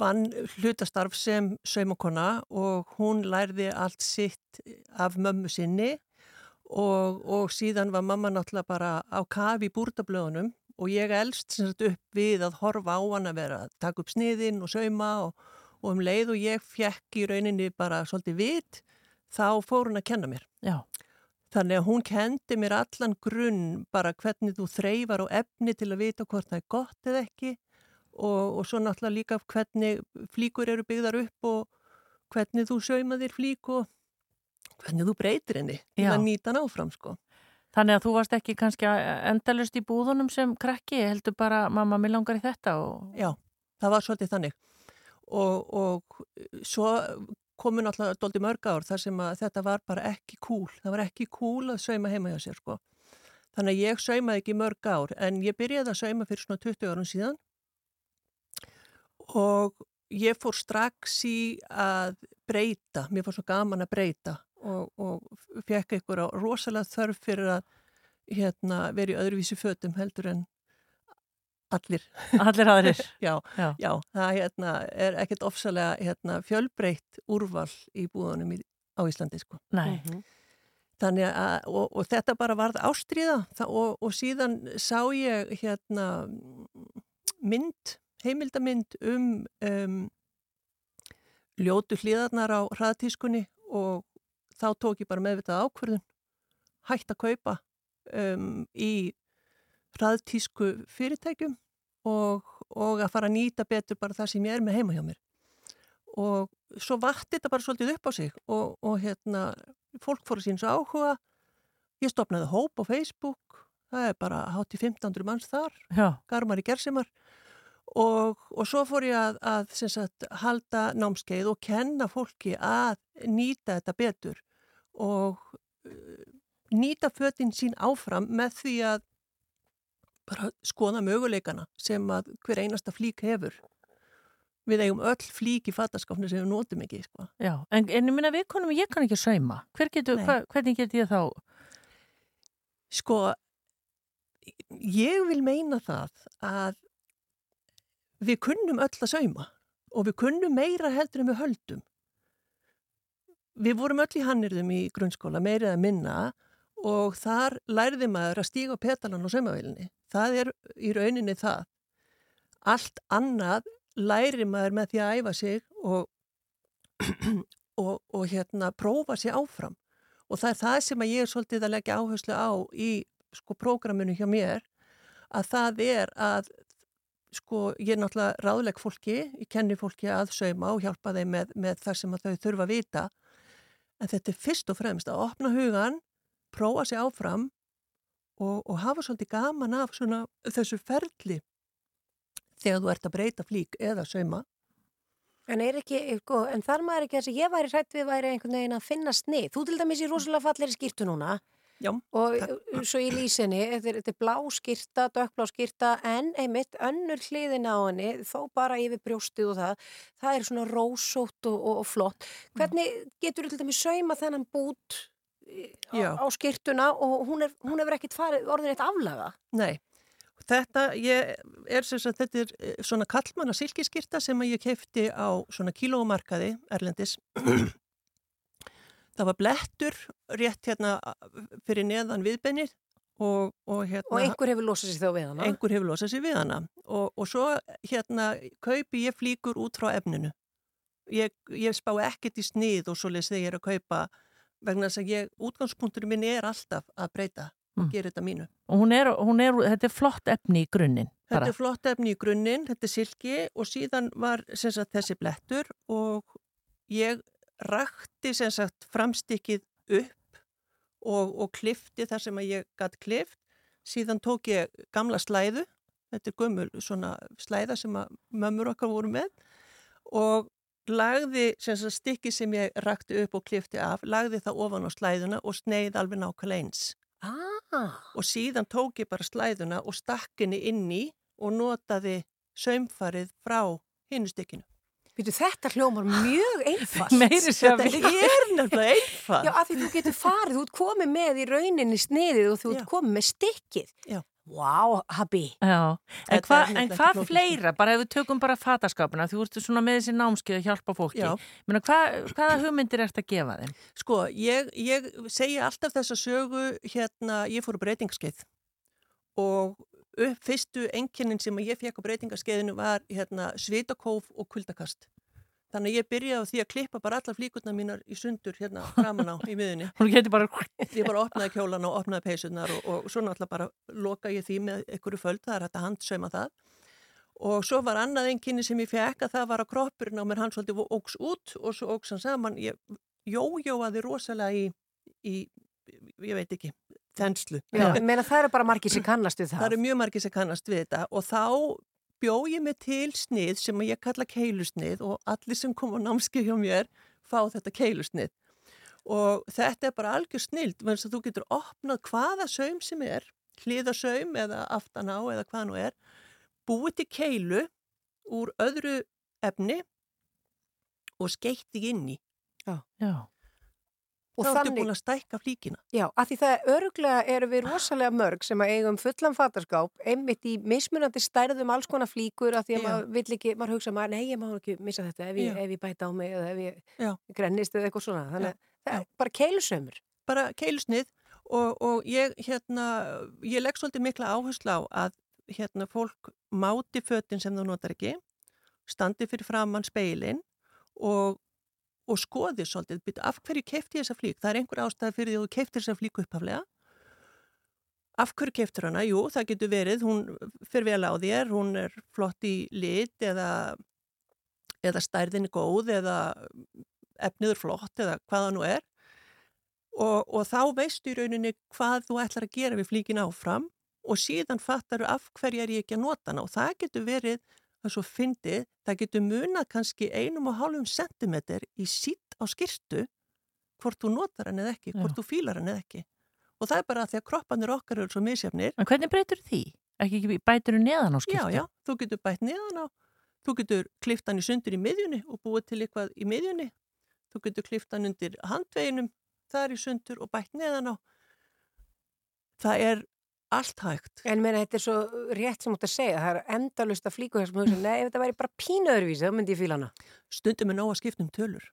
vann hlutastarf sem saumakona og hún lærði allt sitt af mömmu sinni og, og síðan var mamma náttúrulega bara á kafi í búrtablöðunum og ég elst sagt upp við að horfa á hann að vera að taka upp sniðin og sauma og, og um leið og ég fjekk í rauninni bara svolítið vit þá fór hún að kenna mér. Já. Þannig að hún kendi mér allan grunn bara hvernig þú þreifar á efni til að vita hvort það er gott eða ekki og, og svo náttúrulega líka hvernig flíkur eru byggðar upp og hvernig þú saumaðir flík og hvernig þú breytir henni til að nýta hann áfram sko. Þannig að þú varst ekki kannski endalust í búðunum sem krakki, heldur bara mamma mér langar í þetta og... Já, það var svolítið þannig og, og svo komu náttúrulega doldi mörg ár þar sem að þetta var bara ekki cool. Það var ekki cool að sauma heima hjá sér sko. Þannig að ég saumaði ekki mörg ár en ég byrjaði að sauma fyrir svona 20 árum síðan og ég fór strax í að breyta, mér fór svo gaman að breyta og, og fekk á rosalega þörf fyrir að hérna, vera í öðruvísi fötum heldur en allir. Allir aðrir. Já, Já. já, það hérna, er ekkert ofsalega hérna, fjölbreytt úrval í búðunum í, á Íslandi sko. Nei. Þannig að, og, og þetta bara varð ástríða það, og, og síðan sá ég hérna mynd, heimildamynd um, um ljótu hlýðarnar á hraðtískunni og þá tók ég bara meðvitað ákverðun hægt að kaupa um, í hraðtísku fyrirtækjum og, og að fara að nýta betur bara það sem ég er með heima hjá mér. Og svo vatti þetta bara svolítið upp á sig og, og hérna fólk fór að síns áhuga. Ég stopnaði hóp á Facebook það er bara hátt í 1500 manns þar Já. garmar í gersimar og, og svo fór ég að, að sagt, halda námskeið og kenna fólki að nýta þetta betur og uh, nýta fötin sín áfram með því að bara skoða möguleikana sem að hver einasta flík hefur við eigum öll flík í fattaskafni sem við notum ekki sko. Já, en, en ég minna við konum, ég kann ekki sauma. Hver getur, hva, hvernig get ég þá? Sko, ég vil meina það að við kunnum öll að sauma og við kunnum meira heldur en við höldum. Við vorum öll í hannirðum í grunnskóla, meira eða minna og þar lærði maður að stíga á petalan á saumavélinni. Það er í rauninni það. Allt annað læri maður með því að æfa sig og, og, og hérna prófa sig áfram. Og það er það sem ég er svolítið að leggja áherslu á í sko prógraminu hjá mér að það er að sko ég er náttúrulega ráðleg fólki, ég kenni fólki að sauma og hjálpa þeim með, með það sem þau þurfa að vita en þetta er fyrst og fremst að opna hugan, prófa sig áfram og, og hafa svolítið gaman af svona þessu ferli þegar þú ert að breyta flík eða sauma. En ekki, sko, en þar maður ekki þess að ég væri hrætt við væri einhvern veginn að finna snið. Þú til dæmis í rosalega falleri skýrtu núna Já, og svo í lýsinni, þetta er, þetta er blá skýrta, dökkblá skýrta en einmitt önnur hliðin á henni, þó bara yfir brjóstið og það, það er svona rósótt og, og, og flott. Hvernig getur þú til dæmis sauma þennan bút Já. á, skýrtuna og hún, er, hún hefur farið orðin eitt aflaga? Nei, þetta er sem sagt, þetta er eh, svona kallmanna silkiskirta sem ég kefti á svona kílómarkaði Erlendis. Það var blettur rétt hérna fyrir neðan viðbennið og, og hérna... Og einhver hefur losað sér þá við hana? Einhver hefur losað sér við hana og, og svo hérna kaupi ég flíkur út frá efninu. Ég, ég spá ekkert í snið og svo les þegar ég er að kaupa vegna þess að ég, útgangspunkturinn minn er alltaf að breyta og Mm. gera þetta mínu. Og hún er, hún er, þetta er flott efni í grunninn. Þetta bara. er flott efni í grunninn, þetta er silki og síðan var sagt, þessi blettur og ég rakti sagt framstykkið upp og, og klifti þar sem ég gatt klift. Síðan tók ég gamla slæðu, þetta er gömul slæða sem mömmur okkar voru með og lagði stykki sem ég rakti upp og klifti af, lagði það ofan á slæðuna og sneið alveg nákvæmlega eins Ah, og síðan tók ég bara slæðuna og stakk henni inn í og notaði saumfarið frá hinnustykkinu. Býtu, þetta hljómar mjög einfalt. Meiri sér að Þetta er nefnilega einfalt. Já, af því þú getur farið, þú ert komið með í rauninni sniðið og þú ert komið með stikkið. Já. Vá, habi. Já, en, hva, er en hvað flókið. fleira, bara ef við tökum bara fataskapina, þú ert svona með þessi námskeið að hjálpa fólki, Já. Meina, hva, hvaða hugmyndir ert að gefa þeim? Sko, ég, ég segja alltaf þessa sögu, hérna, ég fór á breytingaskeið og upp, fyrstu enginnin sem ég fekk á breytingaskeiðinu var hérna, svitakóf og kuldakast. Þannig að ég byrjaði á því að klippa bara allar flíkurnar mínar í sundur hérna framan á í miðunni. Hún getur bara, Ég bara opnaði kjólana og opnaði peysunar og, og svo náttúrulega bara loka ég því með einhverju föld, það er hægt að handsauma það. Og svo var annað einnkynni sem ég fekk að það var að kroppurinn á mér hann svolítið óks út og svo óks hann saman. Ég jójóaði rosalega í, í, ég veit ekki, þenslu. Já, ég meina það eru bara margir sem kannast við það. Það eru mjög margir sem kannast við þetta og þá bjóð ég mig til snið sem ég kalla keilusnið og allir sem kom á námskeið hjá mér fá þetta keilusnið. Og þetta er bara algjör snild, þannig að þú getur opnað hvaða saum sem er, hliðasaum eða aftan á eða hvað nú er, búið til keilu úr öðru efni og skeitti inn í. já, Og þá ertu búin að stækka flíkina. Já, af því það öruglega eru við rosalega mörg sem að eigum fullan fatarskáp, einmitt í mismunandi stærðum alls konar flíkur af því að Já. maður vill ekki, maður hugsa maður, nei, ég má ekki missa þetta ef ég, ef ég bæta á mig eða ef ég Já. grennist eða eitthvað svona. Þannig að það er bara keilusömmur. bara keilusnið og, og ég, hérna, ég legg svolítið mikla áherslu á að hérna, fólk máti fötin sem þú notar ekki, standi fyrir framann speilin og, og skoði svolítið, byrja, af hverju keifti ég þessa flík? Það er einhver ástæði fyrir því að þú keiftir þessa flík upphaflega. Af hverju keiftir hana? Jú, það getur verið, hún fyrir vel á þér, hún er flott í lit eða, eða stærðin er góð eða efniður flott eða hvaða nú er og, og þá veistu í rauninni hvað þú ætlar að gera við flíkin áfram og síðan fattar þú af hverju er ég ekki að nota hana og það getur verið að svo fyndið, það getur munað kannski einum og hálfum sentimeter í sítt á skirtu hvort þú notar hann eða ekki, hvort Já. þú fílar hann eða ekki og það er bara að því að kroppanir okkar eru svo misjafnir en hvernig breytur því? Ekki ekki bætur þú neðan á skiptu? Já, já, þú getur bætt neðan á, þú getur klift hann í sundur í miðjunni og búið til eitthvað í miðjunni, þú getur klift hann undir handveginum, það er í sundur og bætt neðan á. Það er allt hægt. En meina, þetta er svo rétt sem þú ert að segja, það er endalust að flíku þessum hugsa, nei, ef þetta væri bara pínuðurvísi, þá myndi ég fíla hana. Stundum er nóg að skipta um tölur,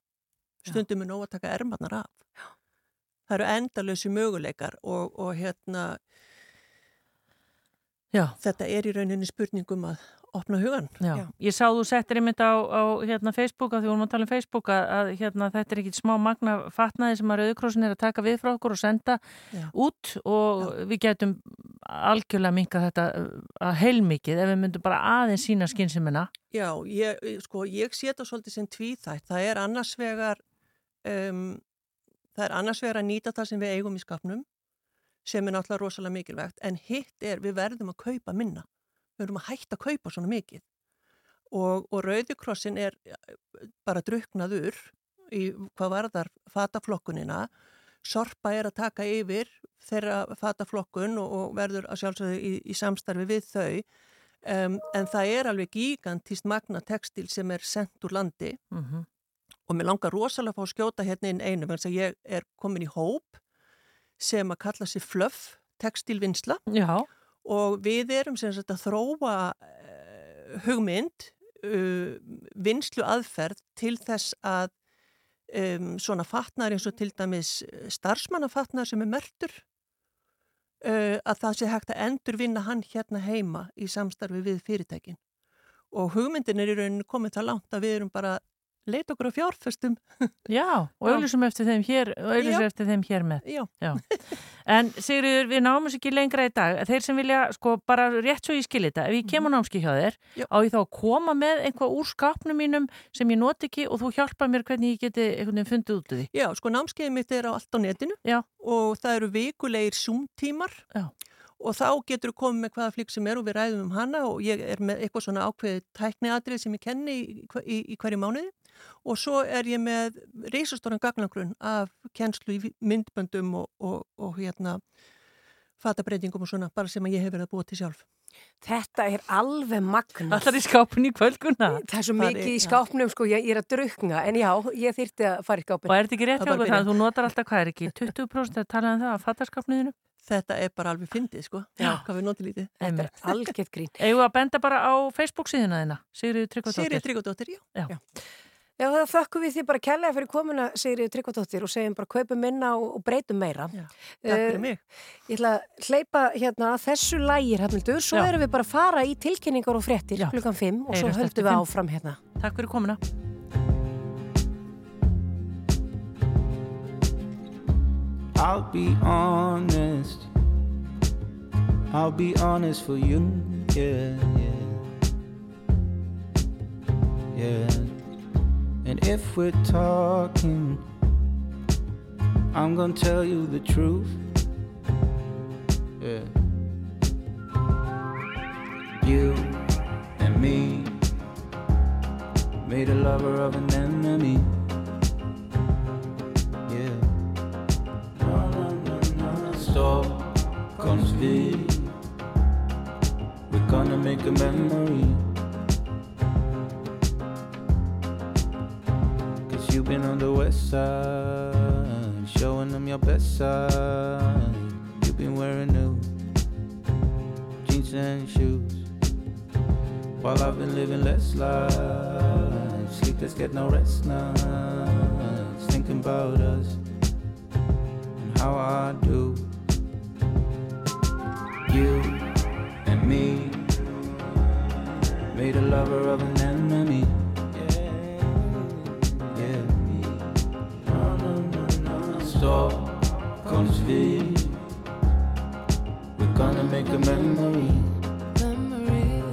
stundum er nóg að taka ermarnar af. Það eru endalösi möguleikar og, og hérna, Já. þetta er í rauninni spurningum að opna hugan. Já. Já. Ég sá þú settir einmitt á, á hérna, Facebook að því vorum að tala um Facebook að, að hérna, þetta er ekkit smá magna fatnaði sem að Rauðkrossin er að taka við frá okkur og senda út og við getum algjörlega minka þetta uh, að heilmikið ef við myndum bara aðeins sína skynnsimina. Já, ég, sko, ég sé þetta svolítið sem tvíþætt. Það er annars vegar, um, það er annars vegar að nýta það sem við eigum í skapnum, sem er náttúrulega rosalega mikilvægt, en hitt er við verðum að kaupa minna. Við verðum að hætta að kaupa svona mikið. Og, og Rauðikrossin er bara druknaður í hvað varðar fataflokkunina. Sorpa er að taka yfir þeirra fataflokkun og, og verður að sjálfsögðu í, í samstarfi við þau. Um, en það er alveg gigantist magna textil sem er sendt úr landi Mm og mér langar rosalega að fá að skjóta hérna inn einu þess að ég er komin í hóp sem að kalla sig fluff textilvinnsla og við erum sem sagt að þróa uh, hugmynd uh, vinslu aðferð til þess að um, svona fatnar eins og til dæmis starfsmannafatnar sem er mertur uh, að það sé hægt að endur vinna hann hérna heima í samstarfi við fyrirtækin. Og hugmyndin er í rauninu komið það langt að við erum bara að leita okkur á fjárfestum já, og Já. auðlýsum eftir þeim hér og auðlýsum Já. eftir þeim hér með. já, Já. En Sigurður, við náum þess ekki lengra í dag. Þeir sem vilja, sko, bara rétt svo ég skilja þetta, ef ég kemur námski hjá þér, Já. á ég þá að koma með einhvað úr skapnum mínum sem ég not ekki og þú hjálpa mér hvernig ég geti einhvern veginn fundið út úr því. Já, sko námskeiðið mitt er á allt á netinu Já. og það eru vikulegir Zoom-tímar Já. og þá getur þú komið með hvaða flík sem er og við ræðum um hana og ég er með eitthvað svona ákveðið tækniatrið sem ég kenni í, í, í hverju mánuði og svo er ég með reysastóran gagnagrunn af kennslu í myndböndum og, og, og hérna fatabreitingum og svona bara sem að ég hef verið að búa til sjálf. Þetta er alveg magna. Allar í skápun í kvöldguna. Það er svo Fari- mikið í já. skápnum, sko, ég, ég er að drukna, en já, ég þyrti að fara í skápin. Og er þetta ekki rétt Það hjá þannig að þú notar alltaf hvað er ekki? 20% að tala um það að fattaskapniðinu? Þetta er bara alveg fyndið, sko. Já. Hvað við notið lítið. Þetta er algjört grín. Að benda bara á Facebook síðuna þina, Sigriður Sýrið Tryggvadóttir. Tryggvadóttir, já. Já, það þökkum við því bara kærlega fyrir komuna, Sigriður Tryggvadóttir, og segjum bara kaupum minna og, og breytum meira. Já, Takk fyrir Eh, mig. Ég ætla að hleypa hérna að þessu lægir, Hafnildur, svo Já. erum við bara að fara í tilkynningar og fréttir Já. klukkan 5 og svo Heyrast eftir höldum við áfram hérna. Takk fyrir komuna. I'll be honest. I'll be honest for you. Yeah, yeah. Yeah. And if we're talking, I'm gonna tell you the truth. Yeah. You and me made a lover of an enemy. Yeah. Stop, comes V. We're gonna make a memory. You've been on the west side, showing them your best side. You've been wearing new jeans and shoes. While I've been living less life, sleepless, get no rest nights, thinking about us and how I do. You and me made a lover of an enemy. Stop, comes V. We're gonna make a memory. Memory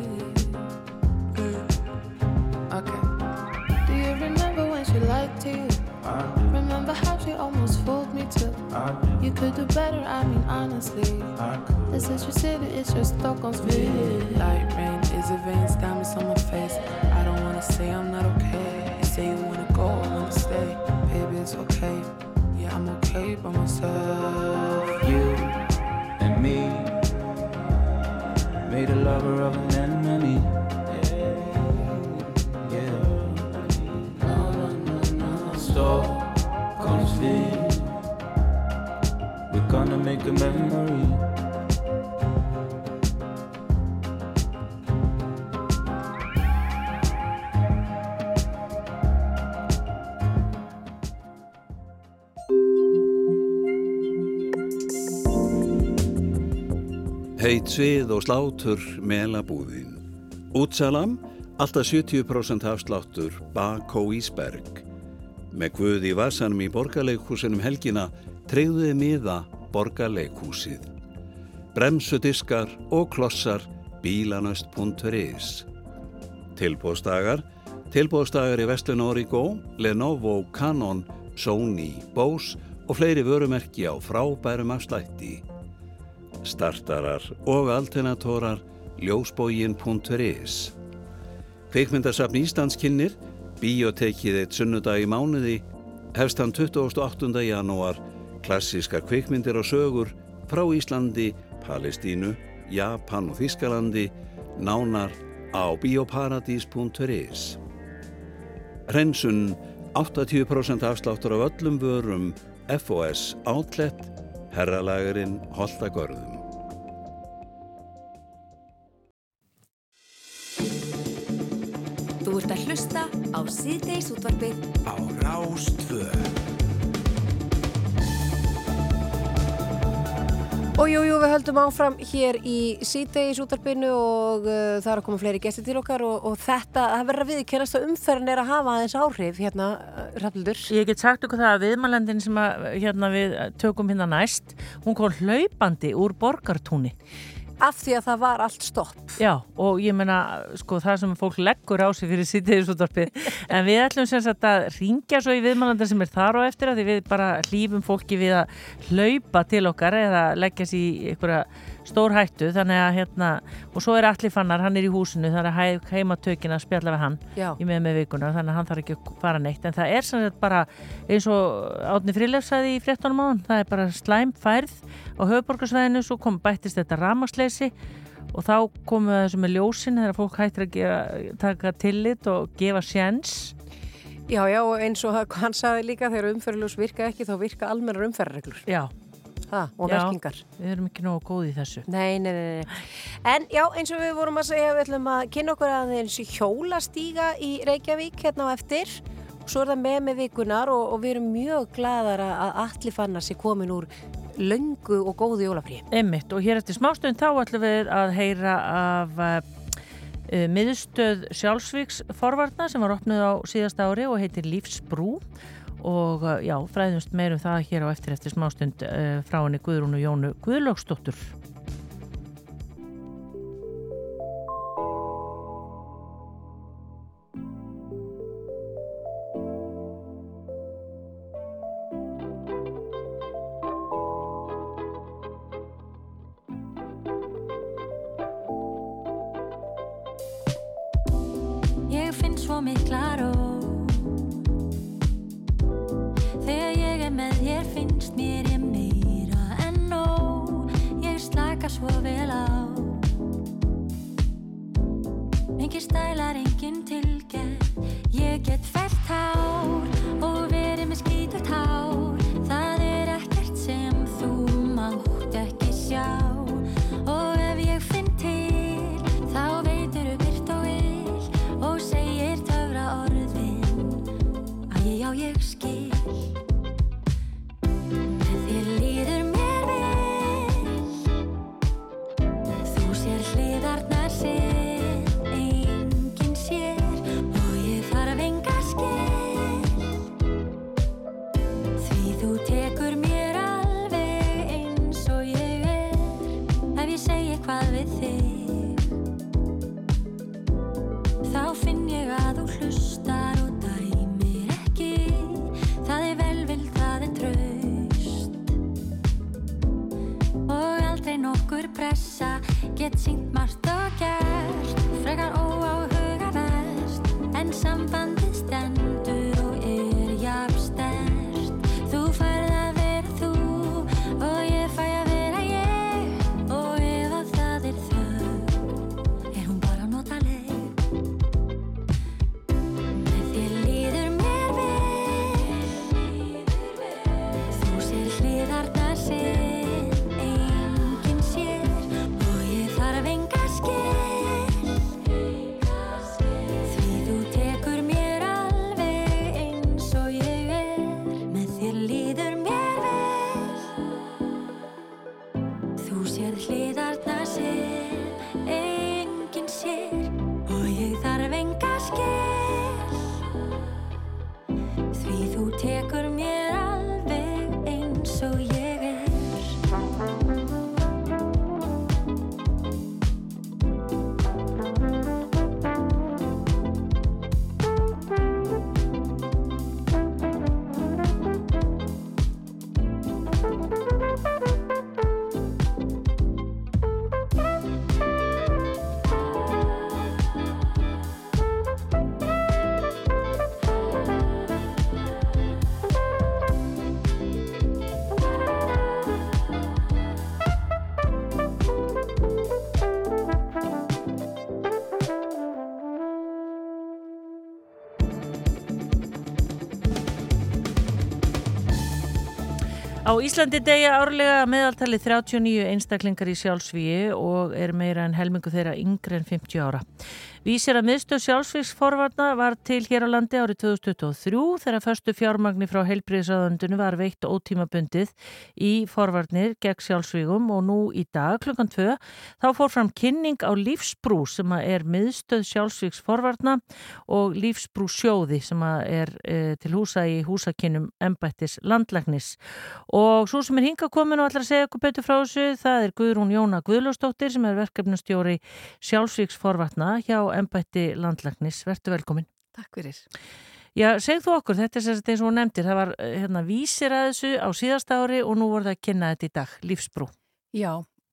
uh, Okay. Do you remember when she lied to you? I do, Remember how she almost fooled me too? I do, You could do better, I mean honestly. I could. This is your city, it's your Stockholm's view. Light rain is a veins, diamonds on my face. I don't wanna say I'm not okay. You say you wanna go, I wanna stay. Baby, it's okay. Yeah, I'm okay by myself. You and me made a lover of an enemy. Yeah. Stop, comes V. We're gonna make a memory. Heit svið og slátur melabúðin. Útsalam, alltaf 70% afsláttur Bakó Ísberg. Með guð í vasanum í borgarleikhúsinum helgina treyðuði miða borgarleikhúsið. Bremsudiskar og klossar bílanöst.is Tilbóðstagar Tilbóðstagar í Vestlun Origo, Lenovo, Canon, Sony, Bose og fleiri vörumerki á frábærum afslætti. Startarar og alternatorar ljósbógin.is Kveikmyndasafn Íslands kynir Bíotekið eitt sunnudag í mánuði hefst hann 28. janúar klassískar kveikmyndir og sögur frá Íslandi, Palestínu, Japan og Þískalandi nánar á bioparadís.is Rensun 80% afsláttur af öllum vörum FOS Outlet Herralagurinn Holtagörðum Þú ert að hlusta á síðdeis útvarpið á Rástvö. Og jú, jú, við höldum áfram hér í síðdegis útarpinu og uh, það er að koma fleiri gestir til okkar og, og þetta, það verður að viðkennast að umferðin er að hafa aðeins áhrif hérna, uh, Rafnildur. Ég get sagt okkur það að viðmælendin sem að, hérna, við tökum hérna næst, hún kom hlaupandi úr borgartúni. Af því að það var allt stopp. Já, og ég meina, sko, það sem fólk leggur á sig fyrir síðdegisútvarpið. en við ætlum sem sagt að ringja svo í viðmælendin sem er þar á eftir að því við bara hlýfum fólki við að hlaupa til okkar eða leggja sér í einhverja stór hættu, þannig að hérna, og svo er Alli Fannar, hann er í húsinu, er hæ- heima tökina að spjalla við hann Já. í með með vikuna, þannig að hann þarf ekki að fara neitt, en það er sem sagt bara eins og Átni Frilef sagði í fréttunum á hann, það er bara slæm færð á höfuborgarsvæðinu, svo kom bættist þetta ramasleysi og þá komu þessu með ljósin þegar fólk hættir að gera, taka tillit og gefa sjens Já, já, eins og hann sagði líka þegar umferðljós virka ekki þá virka almennar umferðarreglur. Já. Ha, og Já, merkingar. Við erum ekki nógu góð í þessu. Nei, nei, nei, nei. En já, eins og við vorum að segja, við ætlum að kynna okkur aðeins hjólastíga í Reykjavík hérna á eftir. Svo er það með með vikunar og, og við erum mjög gladar að allir fannar sér komin úr löngu og góðu jólafrí. Emmitt og hér eftir smástund þá ætlum við að heyra af uh, miðstöð sjálfsvíks forvarna sem var opnuð á síðasta ári og heitir Lífsbrú og uh, já, fræðumst meirum það hér á eftir eftir smástund uh, frá henni Guðrúnu Jónu Guðlögsdóttur. Á Íslandi degja árlega meðaltali 39 einstaklingar í sjálfsvíi og er meira en helmingu þeirra yngre en 50 ára. Vísir að miðstöð sjálfsvíksforvarna var til hér á landi árið 2023 þegar förstu fjármagni frá heilbriðisraðundinu var veitt ótímabundið í forvarnir gegn sjálfsvígum og nú í dag klukkan 2 þá fór fram kynning á lífsbrú sem er miðstöð sjálfsvíksforvarna og lífsbrú sjóði sem er e, til húsa í húsakinnum embættis landlæknis. Og svo sem er hinga komin og ætlar að segja okkur betur frá þessu það er Guðrún Jóna Guðlósdóttir sem er verkefnustjóri sjálfsvíksforvarna hjá embætti landlæknis. Vertu velkomin. Takk fyrir. Já, segð þú okkur, þetta er sem sagt eins og nefndir, það var eh, hérna vísir að þessu á síðasta ári og nú voru það að kynna þetta í dag, lífsbrú. Já,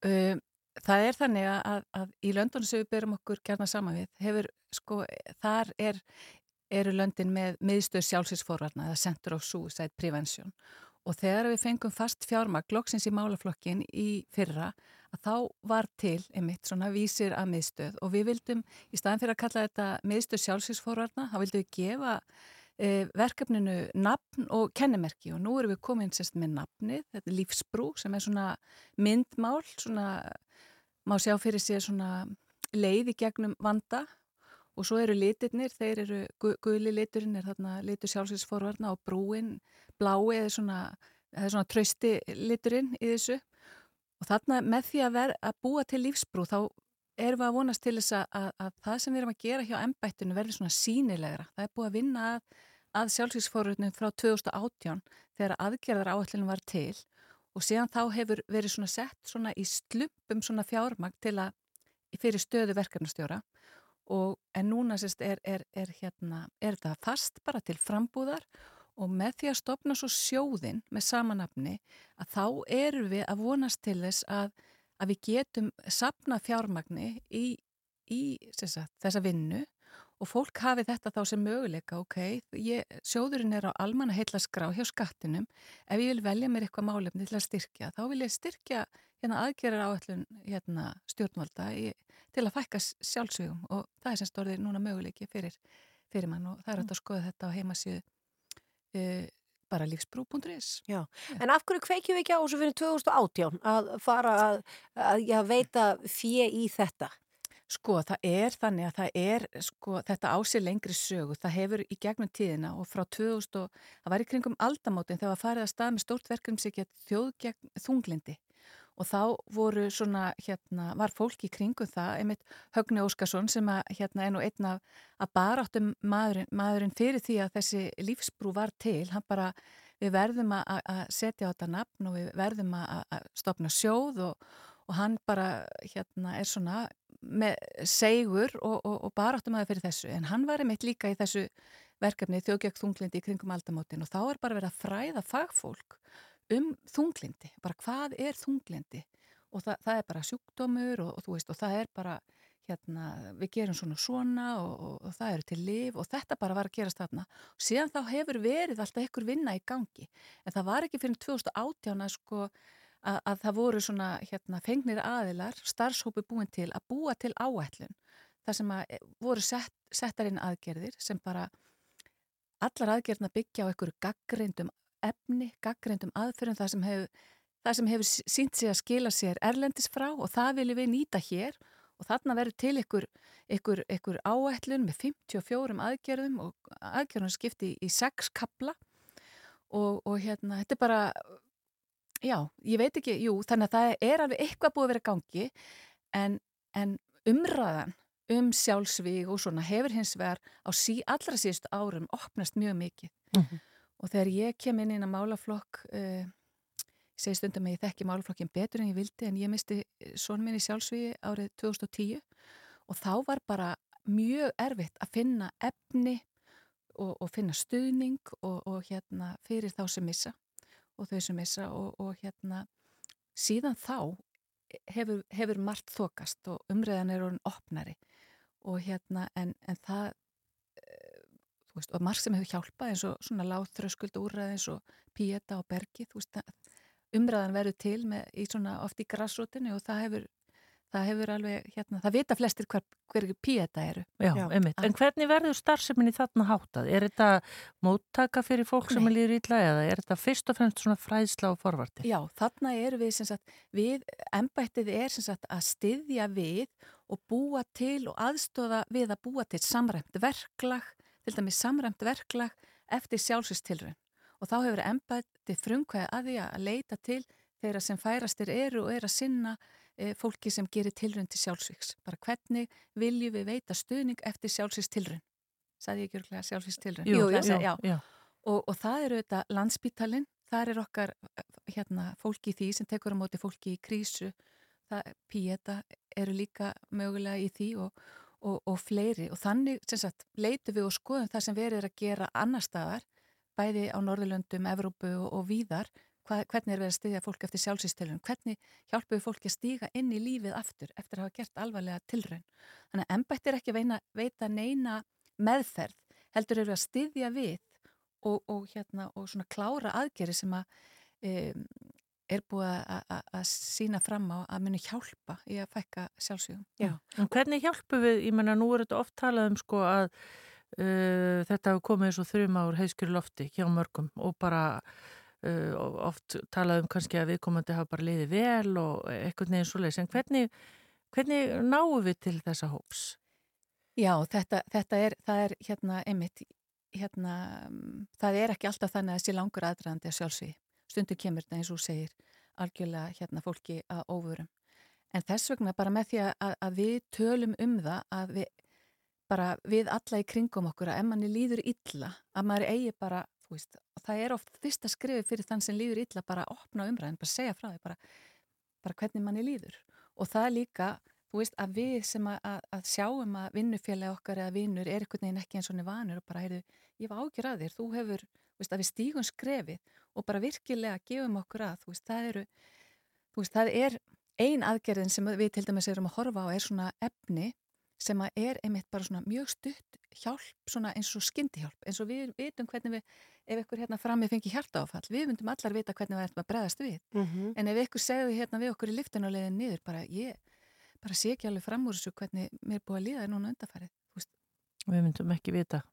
um, það er þannig að, að í löndunum sem við byrjum okkur gerna saman við, hefur, sko, þar er, eru löndin með miðstöð sjálfsvíksforvarna, eða Center of Suicide Prevention og þegar við fengum fast fjármagn glokksins í málaflokkin í fyrra að þá var til einmitt svona vísir að miðstöð. Og við vildum í staðan fyrir að kalla þetta miðstöð sjálfsvíksforvarna, þá vildum við gefa e, verkefninu nafn og kennimerki. Og nú erum við komin sérst með nafnið, þetta er lífsbrú sem er svona myndmál, svona má sjá fyrir sér svona leið í gegnum vanda og svo eru litirnir, þeir eru gu guli liturinn er þarna litur sjálfsvíksforvarna og brúin blái eða svona, svona trösti liturinn í þessu. Og þarna með því að, ver, að búa til lífsbrú þá erum við að vonast til þess að, að, að það sem við erum að gera hjá ennbættinu verður svona sínilegra. Það er búið að vinna að, sjálfsvíksforutnum frá 2018 þegar aðgerðar áallinu var til. Og síðan þá hefur verið svona sett svona í slumpum svona fjármagn til að fyrir stöðu verkefnastjóra. og en núna sérst er, er, er hérna, er þetta fast bara til frambúðar og með því að stopna svo sjóðin með samanafni að þá eru við að vonast til þess að, að við getum sapna fjármagni í, í sagt, þessa vinnu og fólk hafi þetta þá sem möguleika, ok, ég, sjóðurinn er á almanna heitla skrá hjá skattinum, ef ég vil velja mér eitthvað málefni til að styrkja, þá vil ég styrkja hérna, aðgerðar áallun hérna, stjórnvalda í, til að fækka sjálfsvígum og það er sem stórðir núna möguleiki fyrir, fyrir mann og það er að skoða þetta á heimasíðu uh, bara lífsbrú.is Já, en af hverju kveikjum við ekki á þessu fyrir 2018 að fara að, að, að veita fjö í þetta? Sko, það er þannig að það er, sko, þetta ásir lengri sögu, það hefur í gegnum tíðina og frá 2000 og það var í kringum aldamótin þegar það farið að stað með stórt verkefum sig þjóð gegn þunglindi og þá voru svona, hérna, var fólk í kringum það, einmitt Högni Óskarsson sem að, hérna, er nú einn af að baráttum maðurinn, maðurinn fyrir því að þessi lífsbrú var til, hann bara, við verðum að, að setja á þetta nafn og við verðum að, að stopna sjóð og, og hann bara, hérna, er svona með segur og, og, og baráttum aðeins fyrir þessu, en hann var einmitt líka í þessu verkefni þjóðgjögg þunglindi í kringum aldamótin. Og þá er bara verið að fræða fagfólk um þunglindi, bara hvað er þunglindi og það, það er bara sjúkdómur og, og þú veist og það er bara hérna við gerum svona svona og, og, og það eru til liv og þetta bara var að gerast þarna. Og síðan þá hefur verið alltaf ykkur vinna í gangi en það var ekki fyrir 2018 að sko að, að það voru svona hérna fengnir aðilar, starfshópi búin til að búa til áætlun þar sem að eh, voru sett, settar inn aðgerðir sem bara allar aðgerðina byggja á einhverju gaggrindum efni, gaggrindum aðferðum það sem hefur, hefur sínt sig að skila sér erlendis frá og það viljum við nýta hér. Og þarna verður til ykkur, ykkur, ykkur áætlun með 54 aðgerðum og aðgerðum skipti í 6 kabla og, og hérna, þetta er bara já, ég veit ekki, jú, þannig að það er alveg eitthvað búið að vera gangi en, en umræðan um sjálfsvíg og svona hefur hins vegar á sí, allra síðust árum opnast mjög mikið. Mm -hmm. Og þegar ég kem inn inn að málaflokk uh, ég segi stundum að ég þekki málaflokkin betur en ég vildi en ég misti svon minni sjálfsvígi árið 2010 og þá var bara mjög erfitt að finna efni og, og finna stuðning og, og hérna fyrir þá sem missa og þau sem missa og, og hérna síðan þá hefur, hefur margt þokast og umræðan er orðin opnari. Og hérna en, en það veist og margt sem hefur hjálpað eins og svona láþröskuld úrræð eins og píeta og bergi þú veist umræðan verður til með, í svona oft í grassrútinu og það hefur það hefur alveg, hérna, það vita flestir hver, hverju píeta eru. Já, Já. En hvernig verður starfseminni þarna hátað? Er þetta móttaka fyrir fólk Nei. sem er líður ítla eða er þetta fyrst og fremst svona fræðsla og forvarti? Já, þarna eru við, sem sagt, við, embættið er sem sagt að styðja við og búa til og aðstóða við að búa til samræmt verklag, til dæmis samræmt verklag eftir sjálfsvístilrun og þá hefur embætti frumkvæði að því að leita til þeirra sem færastir eru og er að sinna e, fólki sem gerir tilrun til sjálfsvíks. Bara hvernig viljum við veita stuðning eftir sjálfsvíkstilrun? Sæði ég ekki örglega sjálfsvíkstilrun? Jú, jú, já, já. Og, og það eru þetta landsbítalinn, þar er okkar hérna, fólki í því sem tekur á móti fólki í krísu, það, píeta eru líka mögulega í því og, og, og fleiri og þannig sagt, leitum við og skoðum það sem við erum að gera annar staðar, bæði á Norðurlöndum, Evrópu og, og víðar, hvað, hvernig er við að styðja fólk eftir sjálfsýstilun, hvernig hjálpum við fólki að stíga inn í lífið aftur eftir að hafa gert alvarlega tilraun. Þannig að embætt er ekki veina, veita neina meðferð, heldur eru að styðja við og, og, hérna, svona klára aðgeri sem að um, er búið að sína fram á að muni hjálpa í að fækka sjálfsvíðum. Já, en hvernig hjálpum við, ég menna nú er þetta oft talað um sko að uh, þetta hefur komið eins og þrjum ár heiskjöru lofti hjá mörgum og bara uh, oft talað um kannski að viðkomandi hafa bara liðið vel og eitthvað neginn svo leiðis, en hvernig, hvernig náum við til þessa hóps? Já, þetta, þetta er, það er hérna einmitt, hérna, það er ekki alltaf þannig að sé langur aðdraðandi að sjálfsvíði. Stundu kemur þetta eins og segir algjörlega hérna fólki að óvörum. En þess vegna bara með því að, að við tölum um það að við bara við alla í kringum okkur að ef manni líður illa, að maður eigi bara, þú veist, það er oft fyrsta skrifi fyrir þann sem líður illa bara að opna umræðin, bara segja frá því, bara, bara hvernig manni líður. Og það er líka, þú veist, að við sem að, að, sjáum að vinnufélagi okkar eða vinnur er einhvern veginn ekki eins og vanur og bara, heyrðu, ég var ágjur að þér, þú hefur, þú veist, að við stígum skrefið og bara virkilega gefum okkur að, þú veist, það eru, veist, það er ein aðgerðin sem við til dæmis erum að horfa á er svona efni sem að er einmitt bara svona mjög stutt hjálp, svona eins og skyndihjálp, eins og við vitum hvernig við, ef ykkur hérna framið fengi hjartaáfall, við myndum allar vita hvernig við ættum að bregðast við, Mm -hmm. en ef ykkur segðu hérna við okkur í lyftunulegin niður, bara ég, bara sé ekki alveg fram úr þessu hvernig mér er búið að líða þér núna undarfærið. Við myndum ekki vita.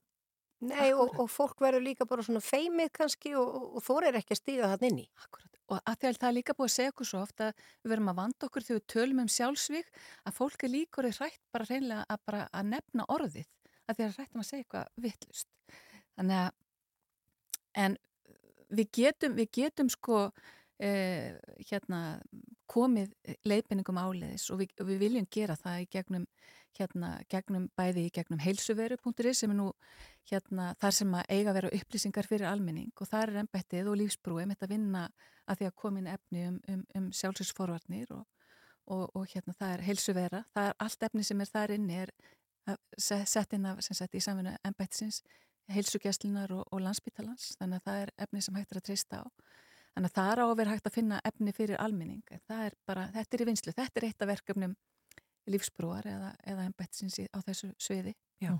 Nei, og, og fólk verður líka bara svona feimið kannski og, og, er ekki að stíga það inn í. Akkurat. Og að því að það er líka búið að segja okkur svo ofta að við verum að vanda okkur þegar við tölum um sjálfsvík að fólk er líka orðið hrætt bara reynlega að, bara að nefna orðið að því að hrættum að segja eitthvað vittlust. Þannig að en við getum, við getum sko eh, hérna komið leifinningum áleiðis og við, við viljum gera það í gegnum hérna, gegnum bæði í gegnum heilsuveru.is sem er nú hérna þar sem að eiga að vera upplýsingar fyrir almenning og það er ennbættið og lífsbrúi með þetta vinna að því að komin efni um, um, um sjálfsvísforvarnir og, og, og hérna það er heilsuvera, það er allt efni sem er þar inni er sett inn af sagt í samfunnu ennbættisins heilsugjastlunar og, og landsbítalans þannig að það er efni sem hægt er að treysta á þannig að það er á að vera hægt að finna efni fyrir almenning, það er bara, þetta er í vinslu þetta er eitt af verkefnum lífsbrúar eða, eða embættisins á þessu sviði. Já.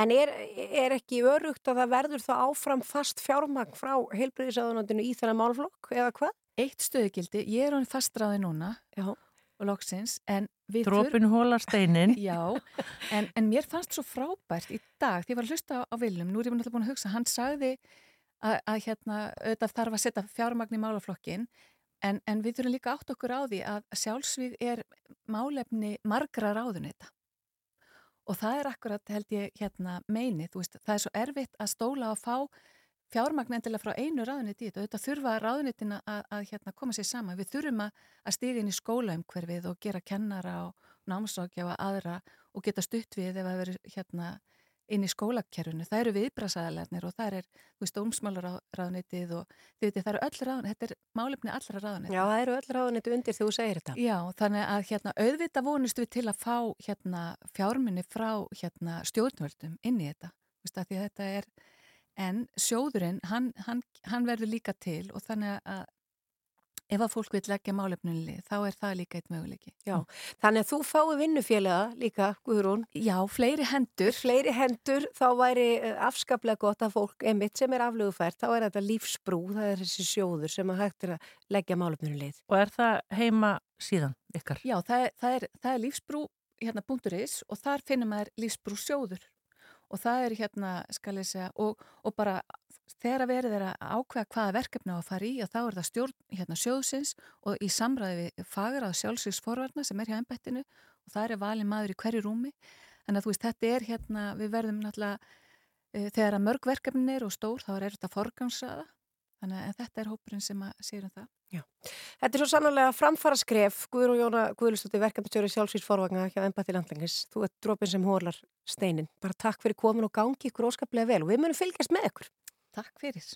En er, er ekki örugt að það verður þá áfram fast fjármagn frá heilbriðisáðunandinu í þennan málflokk eða hvað? Eitt stöðugildi, ég er hann fastræði núna Já. og loksins, en við... Drópin hólar steinin. Já, en, en mér fannst svo frábært í dag, því ég var að hlusta á, á Viljum, nú er ég búin að hugsa, hann sagði að, að hérna, auðvitað þarf að setja fjármagn í málaflokkin En, en við þurfum líka átt okkur á því að sjálfsvíð er málefni margra ráðunita og það er akkurat held ég hérna meinið, þú veist, það er svo erfitt að stóla að fá fjármagn endilega frá einu ráðuniti í þetta, þetta þurfa ráðunitina að, að hérna koma sér saman, við þurfum að, að stiga inn í skólaumhverfið og gera kennara og námsókja og aðra og geta stutt við ef það verður hérna inn í skólakerfunu, það eru viðbrasaðalarnir og það er, þú veist, ómsmálaráðnitið og þið veitir, það eru öll ráðnit, þetta er málefni allra ráðnit. Já, það eru öll ráðnit undir þegar þú segir þetta. Já, þannig að hérna auðvita vonust við til að fá hérna fjármunni frá hérna stjórnvöldum inn í þetta, þú veist, að því að þetta er, en sjóðurinn, hann, hann, hann verður líka til og þannig að ef að fólk vil leggja málefnunni þá er það líka eitt möguleiki. Já, þannig að þú fái vinnufélaga líka, Guðrún. Já, fleiri hendur. Fleiri hendur, þá væri eh, afskaplega gott að fólk, einmitt sem er aflögufært, þá er þetta lífsbrú, það er þessi sjóður sem að hægt er að leggja málefnunni. Og er það heima síðan ykkar? Já, það er, það er, það er lífsbrú hérna punkturis og þar finnum maður lífsbrú sjóður og það er hérna, skal ég segja, og, og bara þegar að verið er að ákveða hvaða verkefni á að fara í og þá er það stjórn hérna, sjóðsins og í samræði við fagrað sjálfsvíksforvarna sem er hjá ennbættinu og það er valin maður í hverju rúmi. En að þú veist, þetta er hérna, við verðum náttúrulega uh, þegar að mörg verkefnin er og stór þá er þetta forgangsraða. Þannig að þetta er hópurinn sem að sér um það. Já. Þetta er svo sannlega framfara skref Guður og Jóna Guðlustóttir verkefnstjóri sjálfsvísforvagna hjá Embati Landlengis þú ert dropin sem hólar steinin bara takk fyrir komin og gangi ykkur óskaplega vel og við munum fylgjast með ykkur Takk fyrir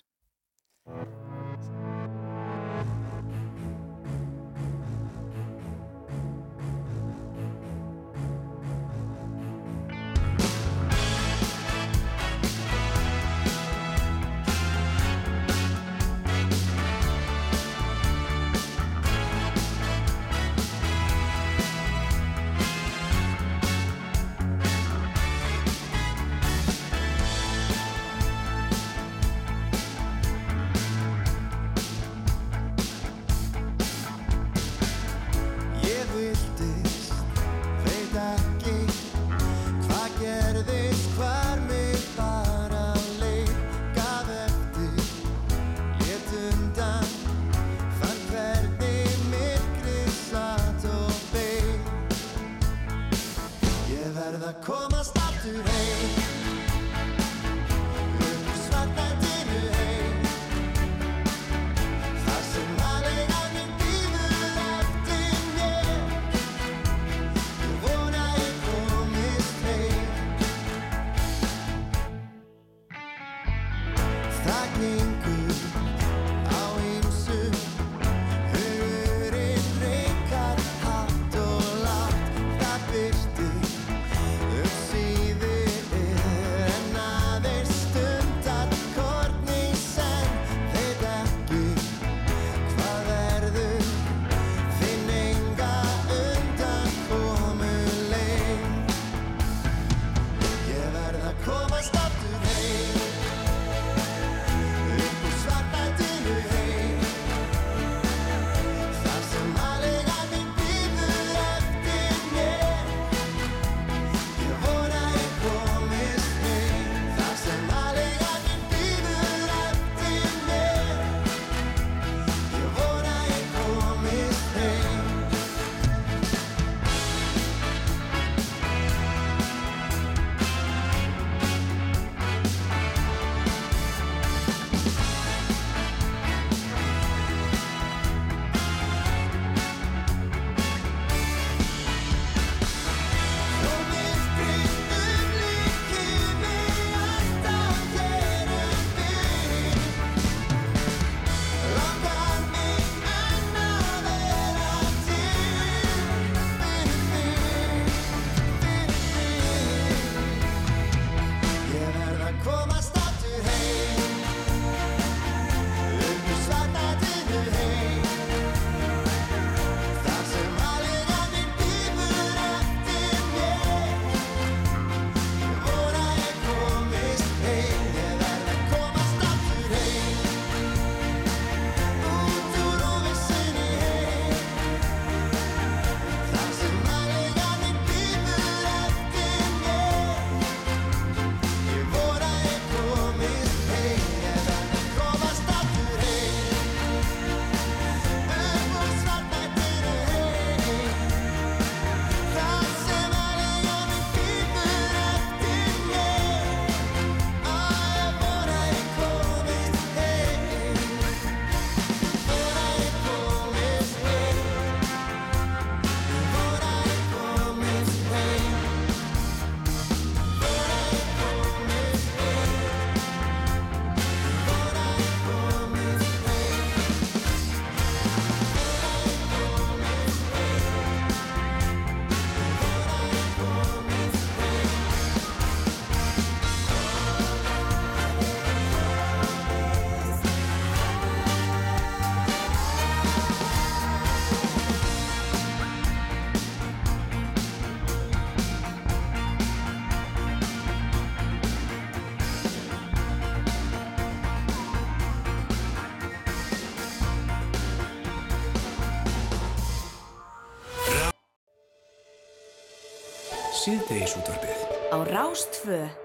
Síðdegisútvarpið Á Rástfö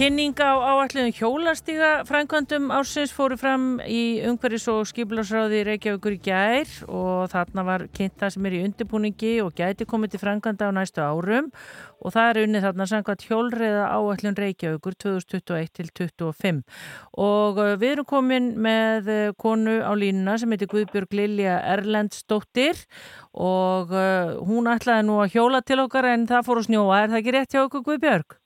Kynning á áætluðum hjólastíga frænkvöndum ársins fóru fram í umhverfis og skiplasráði Reykjavíkur í gær og þarna var kynnt það sem er í undirbúningi og gæti komið til frænkvönda á næstu árum. Og það er unnið þarna samkvæmt hjólreiða áætlun Reykjavíkur 2021 til 2025 og uh, við erum komin með uh, konu á línuna sem heitir Guðbjörg Lilja Erlendsdóttir. Og uh, hún ætlaði nú að hjóla til okkar en það fór að snjóa, er það ekki rétt hjá okkur Guðbjörg?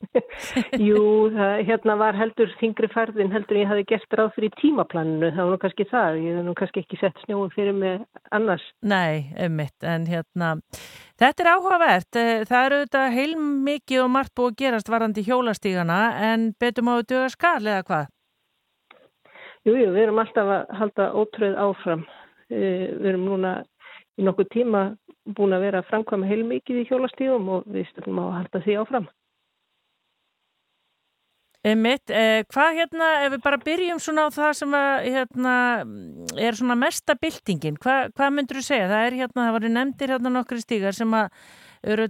Jú, það hérna var heldur þingri færðin heldur ég hafi gert ráð fyrir tímaplaninu, það var nú kannski það, ég hef nú kannski ekki sett snjóum fyrir mig annars. Nei, einmitt, en hérna, þetta er áhugavert, Eh, það eru þetta heilmikið og margt búið að gerast varandi hjólastígana en betur má við duga skal eða hvað? Jú, jú, við erum alltaf að halda ótröð áfram. Eh, Við erum núna í nokkuð tíma búin að vera að framkvæma heilmikið í hjólastígum og við stundum á að halda því áfram. Einmitt, eh, hvað hérna, ef við bara byrjum svona á það sem að, hérna, er svona mesta byltingin, hvað, hvað myndur þú segja? Það er hérna, það var nefndir hérna nokkri stígar sem að eru,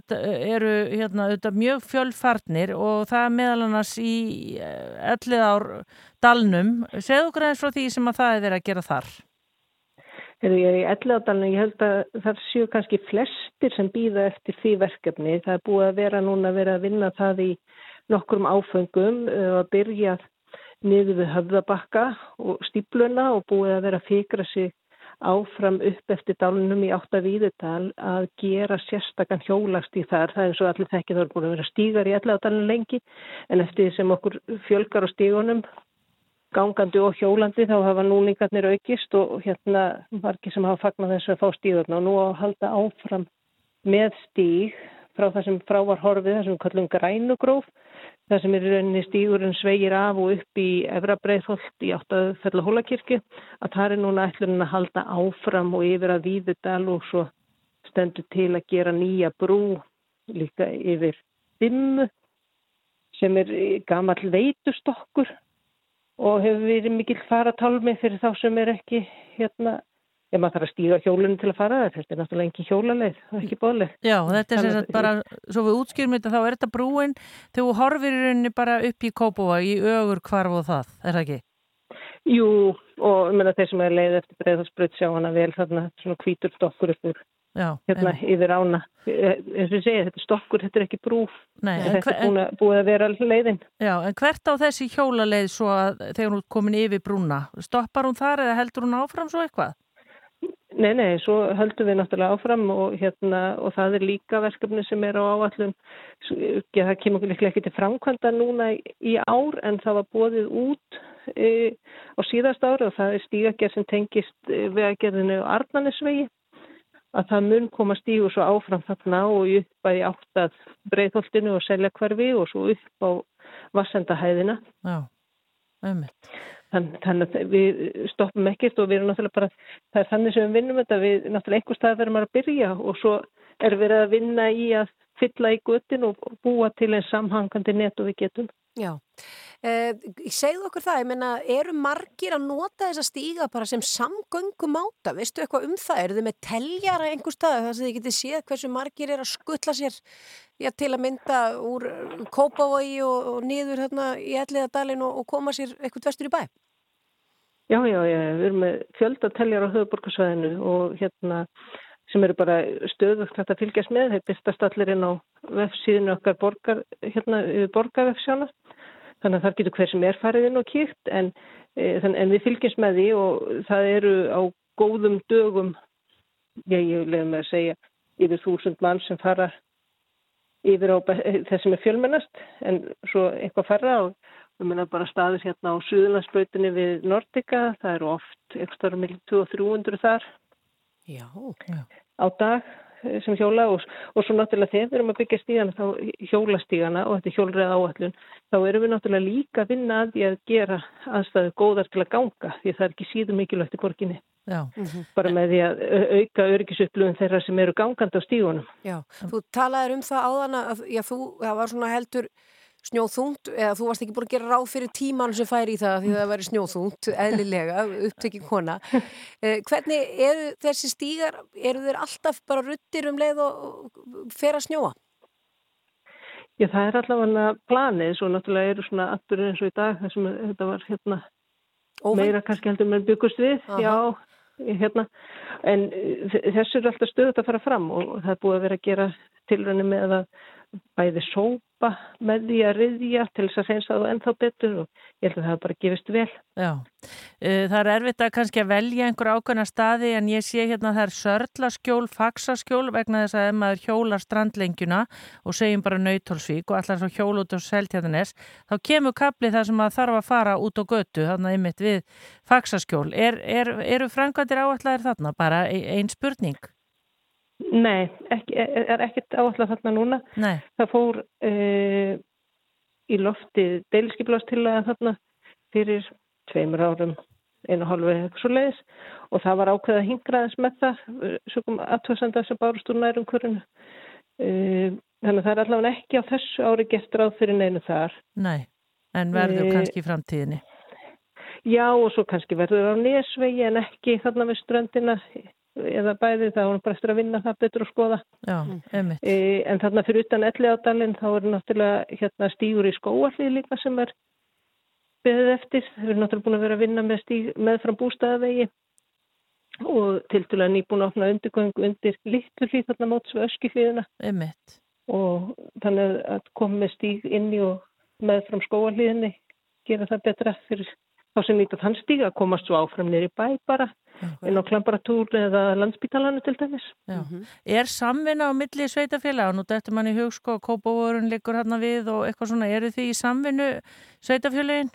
eru hérna, auðvitað mjög fjölfarnir og það er meðal annars í ellið ár dalnum. Segðu eins frá því sem að það er verið að gera þar. Þegar ég er í elladalinu, ég held að það séu kannski flestir sem býða eftir því verkefni. Það er búið að vera núna að vera að vinna það í nokkrum áfengum uh, að byrja niður við höfðabakka og stípluna og búið að vera að fikra sig áfram upp eftir dálunum í áttavíðudal að gera sérstakann hjólast í þar. Það er eins og allir þekki það er búin að vera stígar í elladalinu lengi en eftir sem okkur fjölgar á stígunum gangandi og hjólandi þá hafa núningarnir aukist og hérna margir sem hafa fagnat þessu að fá stíðurna og nú að halda áfram með stíg frá það sem frá var horfið, við kallum grænugróf, það sem er rauninni stígurinn sveigir af og upp í Efra Breiðholt í áttaðu fell hólakirkju, að það er núna ætlunin að halda áfram og yfir að Víðudal og svo stendur til að gera nýja brú líka yfir Dimmu sem er gamall veitustokkur og hefur verið mikill faratálmi fyrir þá sem er ekki hérna, ef maður þarf að stíga hjólunum til að fara það, þetta er náttúrulega ekki hjólaleið, ekki bóðleið. Já, þetta er sem sagt bara, svo við útskýrum þetta, þá er þetta brúin þegar þú horfir í rauninni bara upp í Kópóa, í ögur hvarf og það, er það ekki? Jú, og ég meina þeir sem er leið eftir breiðhalsbröð sjá hana vel þarna svona hvítur stokkur upp úr Já, hérna yfir ána. Eh, eins og segi, þetta er stokkur, þetta er ekki brúf. Nei, en þetta hver- er búin að, búið að vera leiðin. Já, en hvert á þessi hjólaleið svo að þegar hún er komin yfir brúna? Stoppar hún þar eða heldur hún áfram svo eitthvað? Nei, nei, svo höldum við náttúrulega áfram og, hérna, og það er líka verkefni sem er á áallum. Já, það kemur líklega ekki til framkvæmda núna í, ár en það var bóðið út e, á síðast ári og það er stígagerð sem tengist e, vegagerðinu á Arnanesvegi að það mun koma stígu svo áfram þarna og upp að í áttað breyðholtinu og selja hverfi og svo upp á vassendahæðina. Já, einmitt. Þann, þannig að við stoppum ekkert og við erum náttúrulega bara, það er þannig sem við vinnum þetta, við náttúrulega einhver stað verðum að byrja og svo er við að vinna í að fylla í gutin og búa til einn samhangandi net og við getum. Já, eh, segðu okkur það, ég meina, eru margir að nota þessa stíga bara sem samgöngum áta, veistu eitthvað um það, eru þið með teljara einhver stað, þar sem þið getið séð hversu margir er að skuttla sér já, til að mynda úr Kópavogi og, og niður hérna í Elliðadalinn og, og koma sér eitthvað vestur í bæ? Já, já, já, við erum með fjöldatæljar á höfuborgarsvæðinu og hérna sem eru bara stöðugt hægt að fylgjast með, þeir byrstast allir inn á vefsíðinu okkar borgar, hérna við borgarvefsjána, þannig að það getur hver sem er farið inn og kýrt en, e, þann, en við fylgjast með því og það eru á góðum dögum, ég, ég leðum með að segja, yfir þúsund mann sem fara yfir á þess sem er fjölmennast en svo eitthvað farra og við munum bara staðis hérna á Suðurlandsbrautinni við Nordica, það eru oft ekstra millir 200-300 þar Já. á dag eh, sem hjóla og, og svo náttúrulega þegar við erum að byggja stígana þá hjólastígana og þetta er hjólreið áallun þá erum við náttúrulega líka að vinna að því að gera aðstæðu góðar til að ganga því það er ekki síðan mikilvægt í borginni Já. bara með því að au- auka örgisupplöfun þeirra sem eru gangandi á stígunum Já, þú talaðir um það áðan að já, þú, það var svona heldur snjóþungt, eða þú varst ekki búin að gera ráð fyrir tíman sem færi í það því það væri snjóþungt, eðlilega, upptekinn kona. Eh, hvernig eru þessi stígar, eru þeir alltaf bara ruttir um leið og fer að snjóa? Já, það er allavega planið, svo náttúrulega eru svona atbyrður eins og í dag þar sem þetta var hérna Óvænt. meira kannski heldur með byggust við, Aha. já, hérna, en eh, þessu er alltaf stöðut að fara fram og það er búið að vera að gera tilrænni með að bæði sópa með því að riðja til þess að reynsa það ennþá betur og ég held að það bara gefist vel. Já, Eh, það er erfitt að kannski að velja einhver ákveðna staði en ég sé hérna að það er sörlaskjól, faksaskjól vegna þess að ef maður hjólar strandlengjuna og segjum bara nautólsvík og allar svo hjól út á seltjarnes, þá kemur kaplið þar sem maður þarf að fara út á götu þannig einmitt við faksaskjól. Er, er, eru framkvæmdir áallar þarna? Bara e- ein spurning? Nei, ekki, er er ekkert áallega þarna núna. Nei. Það fór uh, í lofti deilskiplastillaga þarna fyrir tveimur árum, einu hálfu eða eitthvað svo leiðis og það var ákveða hingraðis með það, sögum aðtöðsenda sem bárust úr nærum hverjunu. Uh, þannig að það er allavega ekki á þessu ári gert ráð fyrir neinu þar. Nei, en verður Eh, kannski í framtíðinni. Já og svo kannski verður á nesvegi en ekki þarna við ströndina eða bæði það hún bara eftir að vinna það betur og skoða. Já, einmitt. E, en þarna fyrir utan elli ádalinn þá er náttúrulega hérna stígur í skóallið líka sem er beðið eftir. Við erum náttúrulega búin að vera að vinna með, stíg, með fram bústæðavegi og tildulega nýbúin að opna undirgöngu undir litlu hlýð þarna móts við öskiflíðina Einmitt. og þannig að koma með stíg inn í og með fram skóallíðinni gera það betra fyrir þá sem nýta þann stíg að komast svo áfram nýri bæ bara inn á klamparatúr eða landsbítalanu til dæmis. Já. Er samvinna á milli sveitafélag? Nú dættur mann í hug sko, kópavórun liggur hérna við og eitthvað svona. Eru þið í samvinnu sveitafélagin?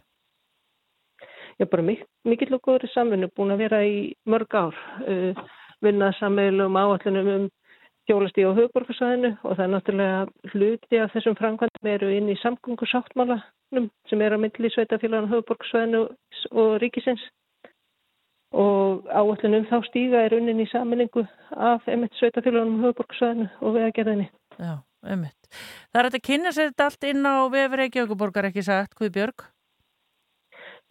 er bara mik mikill og góður samvinnu, búin að vera í mörg ár, uh, vinnað sammeilum áallunum um hjólastíð á höfuborgarsvæðinu og það er náttúrulega hluti af þessum framkvæmdum eru inn í samgöngusáttmálanum sem er á milli sveitafélagan höfuborgarsvæðinu og ríkisins og áallunum þá stíga er unnin í saminningu af emitt sveitafélaganum höfuborgarsvæðinu og vegagerðinni. Já, einmitt. Það er að kynna sér þetta allt inn á vefur Reykjavíkuborgar ekki sagt, Guðbjörg?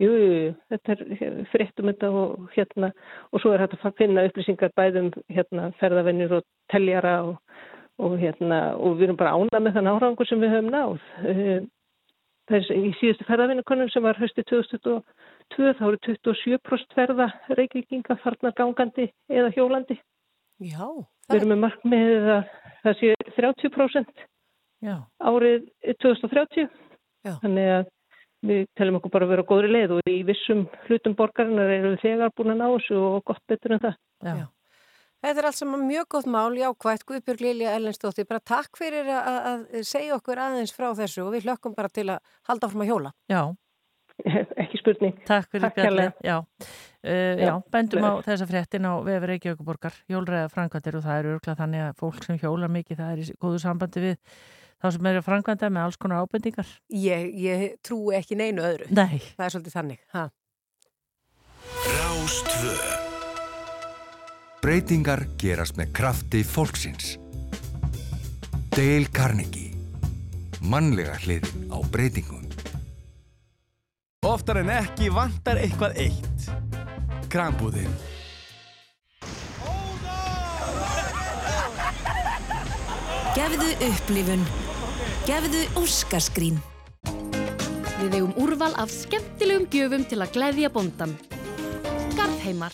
Jú, jú, þetta er fréttum þetta og hérna og svo er hægt að finna upplýsingar bæðum hérna ferðavennir og teljara og, og hérna og við erum bara ánað með þann árangur sem við höfum náð. Þess, í síðustu ferðavinnukonum sem var hösti 2022 þá eru 27% ferða reykvíkinga farnar gangandi eða hjólandi. Já. Við erum með markmiðið að það sé 30% Já. árið 2030. Já. Þannig að við telum okkur bara að vera á góðri leið og í vissum hlutum borgarinnar eru við þegar búin að ná þessu og gott betur en það. Já. Þetta er allt saman mjög gott mál, jákvægt, Guðbjörg Lilja Ellensdóttir, bara takk fyrir að, að segja okkur aðeins frá þessu og við hlökkum bara til að halda áfram að hjóla. Já. Ekki spurning. Takk fyrir kærlega. Já. Uh, já, bendum á þessa fréttin á vefur Reykjavíkuborgar, hjólræða framkvæmdir og það er örgulega þannig að fólk sem hjólar mikið, það er í góðu sambandi við þá sem eru framkvæmda með alls konar ábendingar. Ég, ég trúi ekki neinu öðru. Nei. Það er svolítið þannig. Breytingar gerast með krafti fólksins Dale Carnegie Mannlega hliðin á breytingum Oftar en ekki vantar eitthvað eitt. Krambúðin. Gefðu upplifun. Gefðu óskaskrín. Við eigum úrval af skemmtilegum gjöfum til að gleðja bóndan. Garðheimar.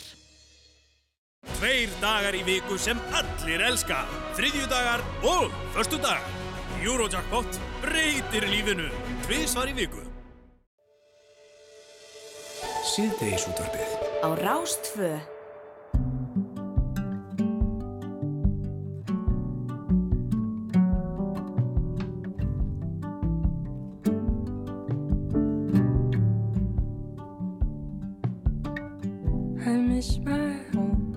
Tveir dagar í viku sem allir elska. Þriðjudagar og förstudagar. Eurojackpot breytir lífinu. Tvísvar í viku. Síðdegisútvarpið Á Rástfö. I miss my home.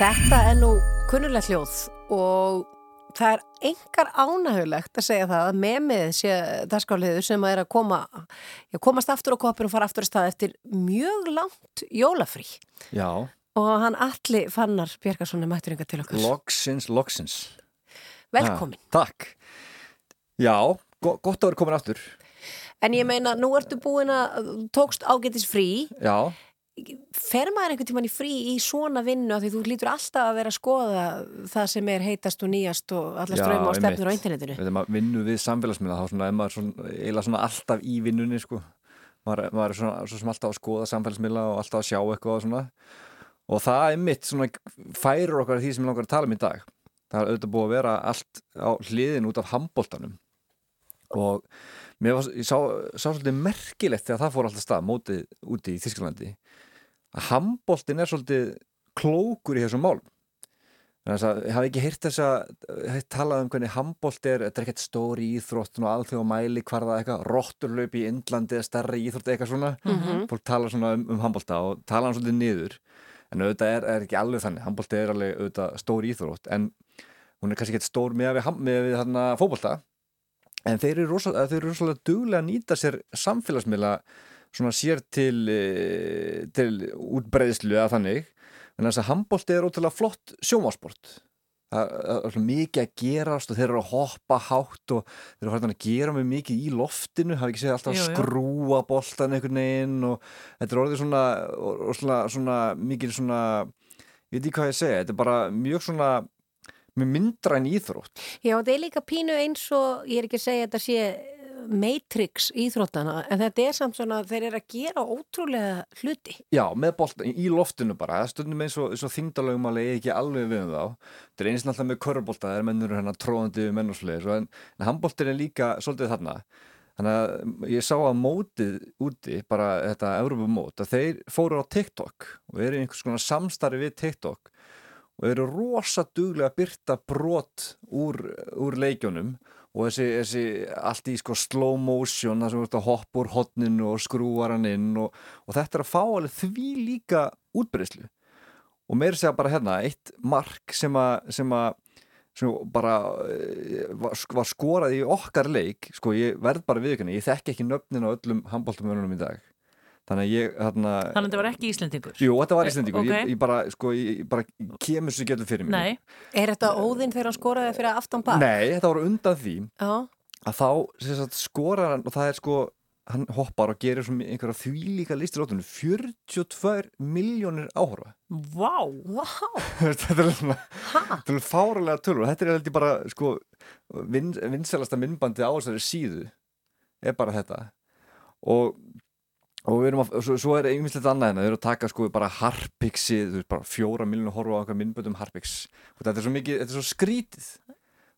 Þetta er nú kunnulegt hljóð og það er engar ánægulegt að segja það að memið sé dagskáliður sem að er að koma já, komast aftur á koppin og fara aftur að stað eftir mjög langt jólafrí Já, og hann Alli Fannar Björgarsson er mættur yngar til okkar. loksins, loksins. Velkomin. Ha, takk. Já, go gott að vera komin aftur. En ég meina, nú ertu búin að tókst ágætis frí Já, fer maður einhvern tímann í frí í svona vinnu því þú lítur alltaf að vera að skoða það sem er heitast og nýjast og alla ströma og stefnur á internetinu Þegar maður vinnur við samfélagsmiðla þá svona, er maður svona, eiginlega svona alltaf í vinnunni sko. Maður, maður er svona, svo sem alltaf að skoða samfélagsmiðla og alltaf að sjá eitthvað og svona. Og það er mitt svona færir okkar því sem ég langar að tala um í dag. Það er auðvitað búið að vera allt á hliðin út af handbóltanum. Og mér var, ég sá, sá svolítið merkilegt þegar það fór alltaf stað mótið úti í Þísklandi að handbóltin er svolítið klókur í þessum málum. Þannig að ég hafi ekki heyrt þess að talað um hvernig handbólt er, þetta er ekkert stóri íþrótt og alþjóð mæli hvar það eitthvað, rotturlaup í Indlandi eða stærri íþrótt eitthvað svona. Mhm. fólk tala svona um, um handbólta og tala hann svolítið niður. En auðvitað er, er ekki alveg þannig. Handbólti er alveg auðvitað stóri íþrótt en hún er kannski ekkert stór með við, miðað við þarna fótbolta. En þeir eru rosalega, rosalega duglega að nýta sér samfélagsmiðla svona sér til, eh, til útbreiðslu eða þannig. En þess að handbólti er ótrúlega flott sjómasport það er mikið að gerast og þeir eru að hoppa hátt og þeir eru að gera með mikið í loftinu. Hafa ekki séð alltaf að skrúa boltan einhvern veginn og þetta er orðið svona, svona, svona mikið svona ég veit ekki hvað ég að segja, þetta er bara mjög svona með myndræn íþrótt. Já, þetta er líka pínu eins og, ég er ekki að segja að þetta sé Matrix íþróttana, en þetta er samt svona þeir eru að gera ótrúlega hluti. Já, með boltan í loftinu bara er stundum eins og, og þingdalögum alveg ekki alveg við um þá þetta er eins og alltaf með körbolta það er mennur hérna tróðandi við menn og sliðis en, en handboltin er líka svolítið þarna þannig að ég sá að mótið úti, bara þetta Evropamót að þeir fóru á TikTok og eru í einhvers konar samstarfi við TikTok og eru rosa duglega að byrta brot úr, úr leikjónum og þessi, þessi allt í sko slow motion það sem ert að hoppa úr hotninu og skrúar hann inn og, og þetta er að fá alveg því líka útbreyslu og meira segja bara hérna eitt mark sem að sem að bara eh, var, skorað í okkar leik sko ég verð bara viðkynni, ég þekki ekki nöfnin á öllum handbóltumönunum í dag þannig að ég þarna Þannig að þetta var ekki Íslendingur? Jú, þetta var Íslendingur, Ok. ég, ég bara, sko, ég, ég bara kemur svo getur fyrir mig. Nei, Er þetta óðinn þegar hann skoraði fyrir aftan bak? Nei, þetta var undan því Já. að þá sem sagt, skorar hann og það er sko, hann hoppar og gerir svo einhverja þvílíka listir áttunum 42 miljónir áhorfa. Vá, vá. Þetta er svona Þetta er fáralega tölur. Þetta er heldur bara sko, vin, vinselasta minnbandi á þessari síðu er bara þetta. Og og við erum að, svo, svo er einmitt annað en þau eru að taka sko bara Harpixi þú veist bara fjóra miljónu horfa á einhver minnböndum Harpix og þetta er svo mikið, þetta er svo skrítið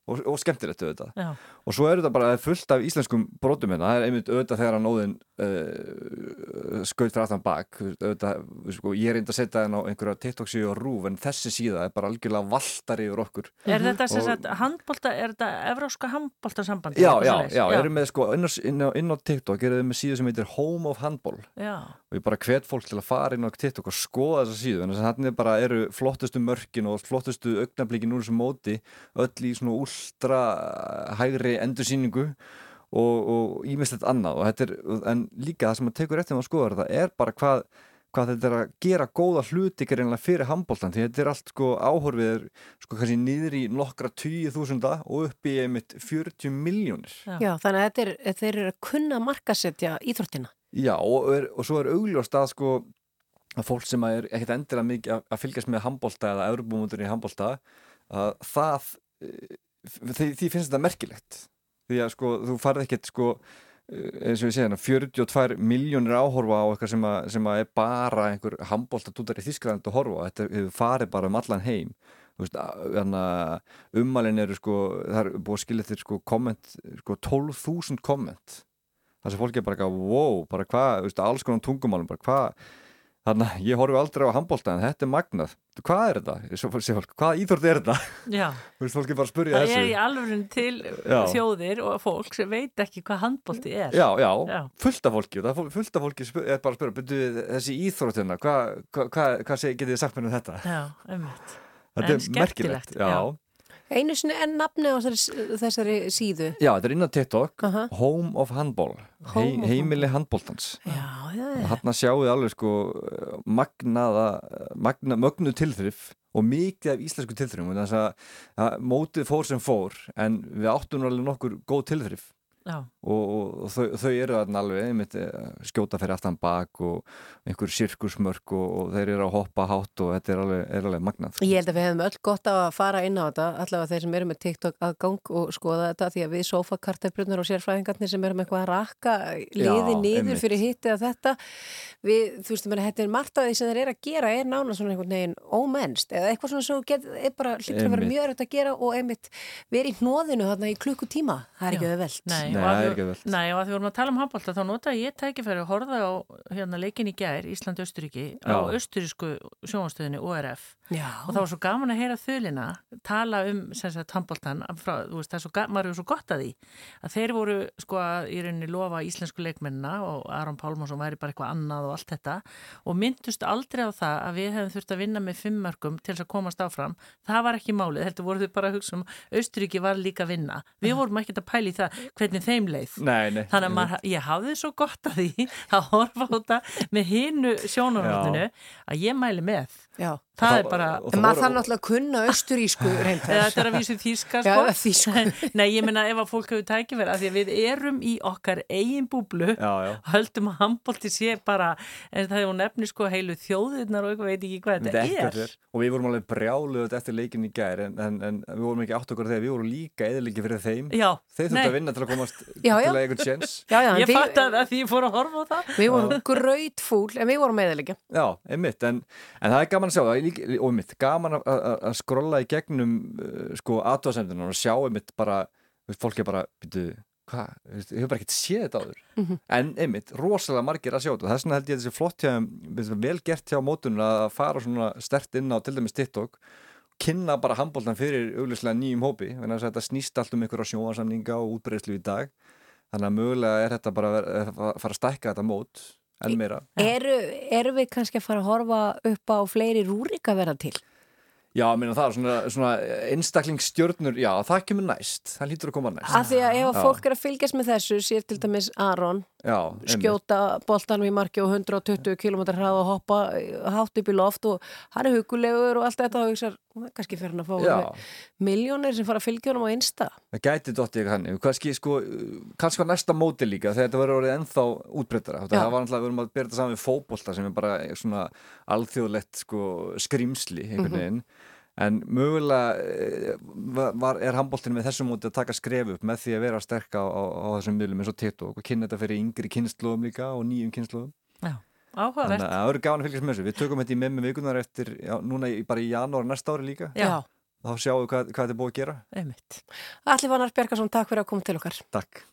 og, og skemmtilegt auðvitað. Já. og svo er þetta bara fullt af íslenskum brotum hérna, það er einmitt auðvitað þegar að nóðin uh, skaut fyrir aftan bak. Auðvitað, sko, ég er einnig að setja þenn á einhverja TikTok síðu á rúf en þessi síða er bara algjörlega valtar yfir okkur. Er þetta sem Og- sagt handbólta, er þetta evróska handbóltasambandi? Já, já, já, erum með sko inn á, inn á, inn á TikTok erum við með síðu sem heitir Home of Handball. Já. og ég bara hvet fólk til að fara inn á TikTok og skoða þessa síðu en þess að þannig bara eru flottustu mörkin og flottustu augnablikin úr þessu móti öll í svona úlstra hægri endursýningu og, og ímislegt annað. Og þetta er, en líka það sem maður tekur eftir maður skoðar þetta er bara hvað hvað þetta er að gera góða hluti greinlega fyrir handbóltan því þetta er allt sko áhorfið er sko kannski niður í nokkra tíu þúsunda og upp í einmitt 40 miljónir Já, þannig að þetta er, þeir eru að kunna markasetja íþróttina. Já, og, er, og svo er augljóst að sko að fólk sem er ekkert endilega mikið að, að fylgjast með handbólta eða eurubúmundur í handbólta að það eh, því, því finnst þetta merkilegt því að sko þú farið ekkert sko eh, eins og ég segja hérna 42 miljónir áhorfa á eitthvað sem, að, sem að er bara einhver handbólta dútar í Þískland að horfa þetta farið bara um allan heim. Veist, að ummælin eru sko, það er búið að skilja til sko komment, sko 12.000 komment. Það sem fólk er bara wow, bara hvað, alls konar tungumálum, hvað þannig að ég horfi aldrei á handbólta en þetta er magnað, hvað er þetta? Hvað íþort er þetta? Já. þú veist, fólk er bara spurja Það þessu er í alveg til Já. þjóðir og fólk sem veit ekki hvað handbólti er. Já, já, Já. fullt af fólki það fullt af fólki er bara að spyrja, byrju þessi íþróttina, hvað hva, hva, hva getið þið sagt mér um þetta? Já, einmitt. Þetta En er merkilegt, já. Einu sinni enn nafni á þessari, þessari síðu. Já, þetta er inn á TikTok, Aha. Home of Handball, Home of heimili handbóltans. Já, já. Þarna sjáu þið alveg sko magnaða, magna, mögnu tilþrif og mikið af íslensku tilþrifum þess að, mótið fór sem fór en við áttum alveg nokkur góð tilþrif. Og, og, og þau, þau eru þarna alveg einmitt eh, skjóta fyrir aftan bak og einhver sirkusmörk og, og þeir eru að hoppa hátt og þetta er alveg, er alveg magnað. Ég held að við hefum öll gott að fara inn á þetta allavega þeir sem eru með TikTok aðgang og skoða þetta því að við sofakartefbrunnar og sérfræðingarnir sem eru með eitthvað að rakka liði einmitt. fyrir hitti að þetta við, þú veist, þetta er margt af því sem þeir eru að gera er nána svona einhvern veginn ómennst eða eitthvað svona sem get, er bara að vera Einmitt. mjög erfitt að gera og einmitt verið í hnóðinu þarna í klukkutíma það er ekki auðvelt Nei, Nei, og það að er við- ekki auðvelt. Nei, og að því vorum að tala um handbólta þá notaði ég tækifæri að horfa á hérna, leikin í gær, Ísland-Östuríki á östurísku sjónastöðinni ORF Já. og það var svo gaman að heyra þulina tala um sem sagt handbóltan er maður er svo gott að því að þeir voru sko að í rauninni lofa íslensku leikmennina og Aron Pálmarsson væri bara eitthvað annað og allt þetta og myndust aldrei á það að við hefum þurft að vinna með fimm mörgum til þess að komast áfram það var ekki málið, þetta voru þau bara að hugsa um Östuríki var líka að vinna við vorum ekkert að pæla í það hvernig þeim leið. Nei, nei. Þannig að maður, ég hafði svo gott að því að horfa á þetta með hinu sjónarhóttinu að ég mæli með Já. Það er bara En maður þarf náttúrulega að kunna austurísku reyndar. Eða þetta er að vísu þýska Já, sko. eða þýsku. Nei, ég meina ef að fólk hefur tækifæri að því að við erum í okkar eigin búblu Já, já. og höldum að handbólti sé bara en það hefur nefni sko heilu þjóðirnar og eitthvað veit ekki hvað þetta er. er. og við vorum alveg brjáluð eftir leikin í gær en, en, en við vorum ekki átt okkur þegar við vorum líka eðliki fyrir þeim Já, þeir þurftu að vinna til líka, og einmitt, gaman að, skrolla í gegnum uh, sko aðtöðasendunum og sjá einmitt bara, veist, fólk er bara byrju, hvað, ég hef bara ekkert séð þetta áður? Mhm. en einmitt, rosalega margir að sjá þetta. Þess vegna held ég að þessi flott hjá vel gert hjá mótunum að fara svona stert inn á til dæmis TikTok kynna bara handbóltan fyrir augljóslega nýjum hópi, þannig að þetta snýst allt um ykkur á sjónarsamninga og útbreyðslu í dag. Þannig að mögulega er þetta bara að fara að stækka þetta mót enn meira Eru, eru við kannski að fara að horfa upp á fleiri rúrika verða til? Já, minna, það er svona, svona einstaklingsstjörnur, já, það kemur næst, það lítur að koma næst. Af því að ef að fólk er að fylgjast með þessu, sér til dæmis Aron, já, skjóta boltanum í marki og 120 km hrað og hoppa hátt upp í loft og hann er hugulegur og allt þetta og hugsar, kannski fyrir hann að fá miljónir sem fara að fylgja honum á Insta. Það gæti dottið eitthvað hann, kannski sko, kannski á næsta móti líka, þegar þetta verður orðið ennþá útbreyttara. Já. Það var náttúrulega, við erum að byrja þetta saman við fótbolta sem er bara svona alþjóðlegt sko skrýmsli einhvern Mhm. veginn. En mögulega eh, var, var- er handbóltinn með þessum móti að taka skref upp með því að vera sterk á, á, á þessum miðlum eins og TikTok og kynna þetta fyrir yngri kynnslóðum líka og nýjum kynnslóðum. Já, Þannig áhugavert. að það verður gaman að fylgjast með þessu. Við tökum þetta í memmi vikunar eftir, já, núna í, bara í janúar næsta ári líka. Já. Þá sjáum við hvað, hvað þetta er búið að gera. Einmitt. Allir Vannar Bjarkarsson, takk fyrir að koma til okkar. Takk.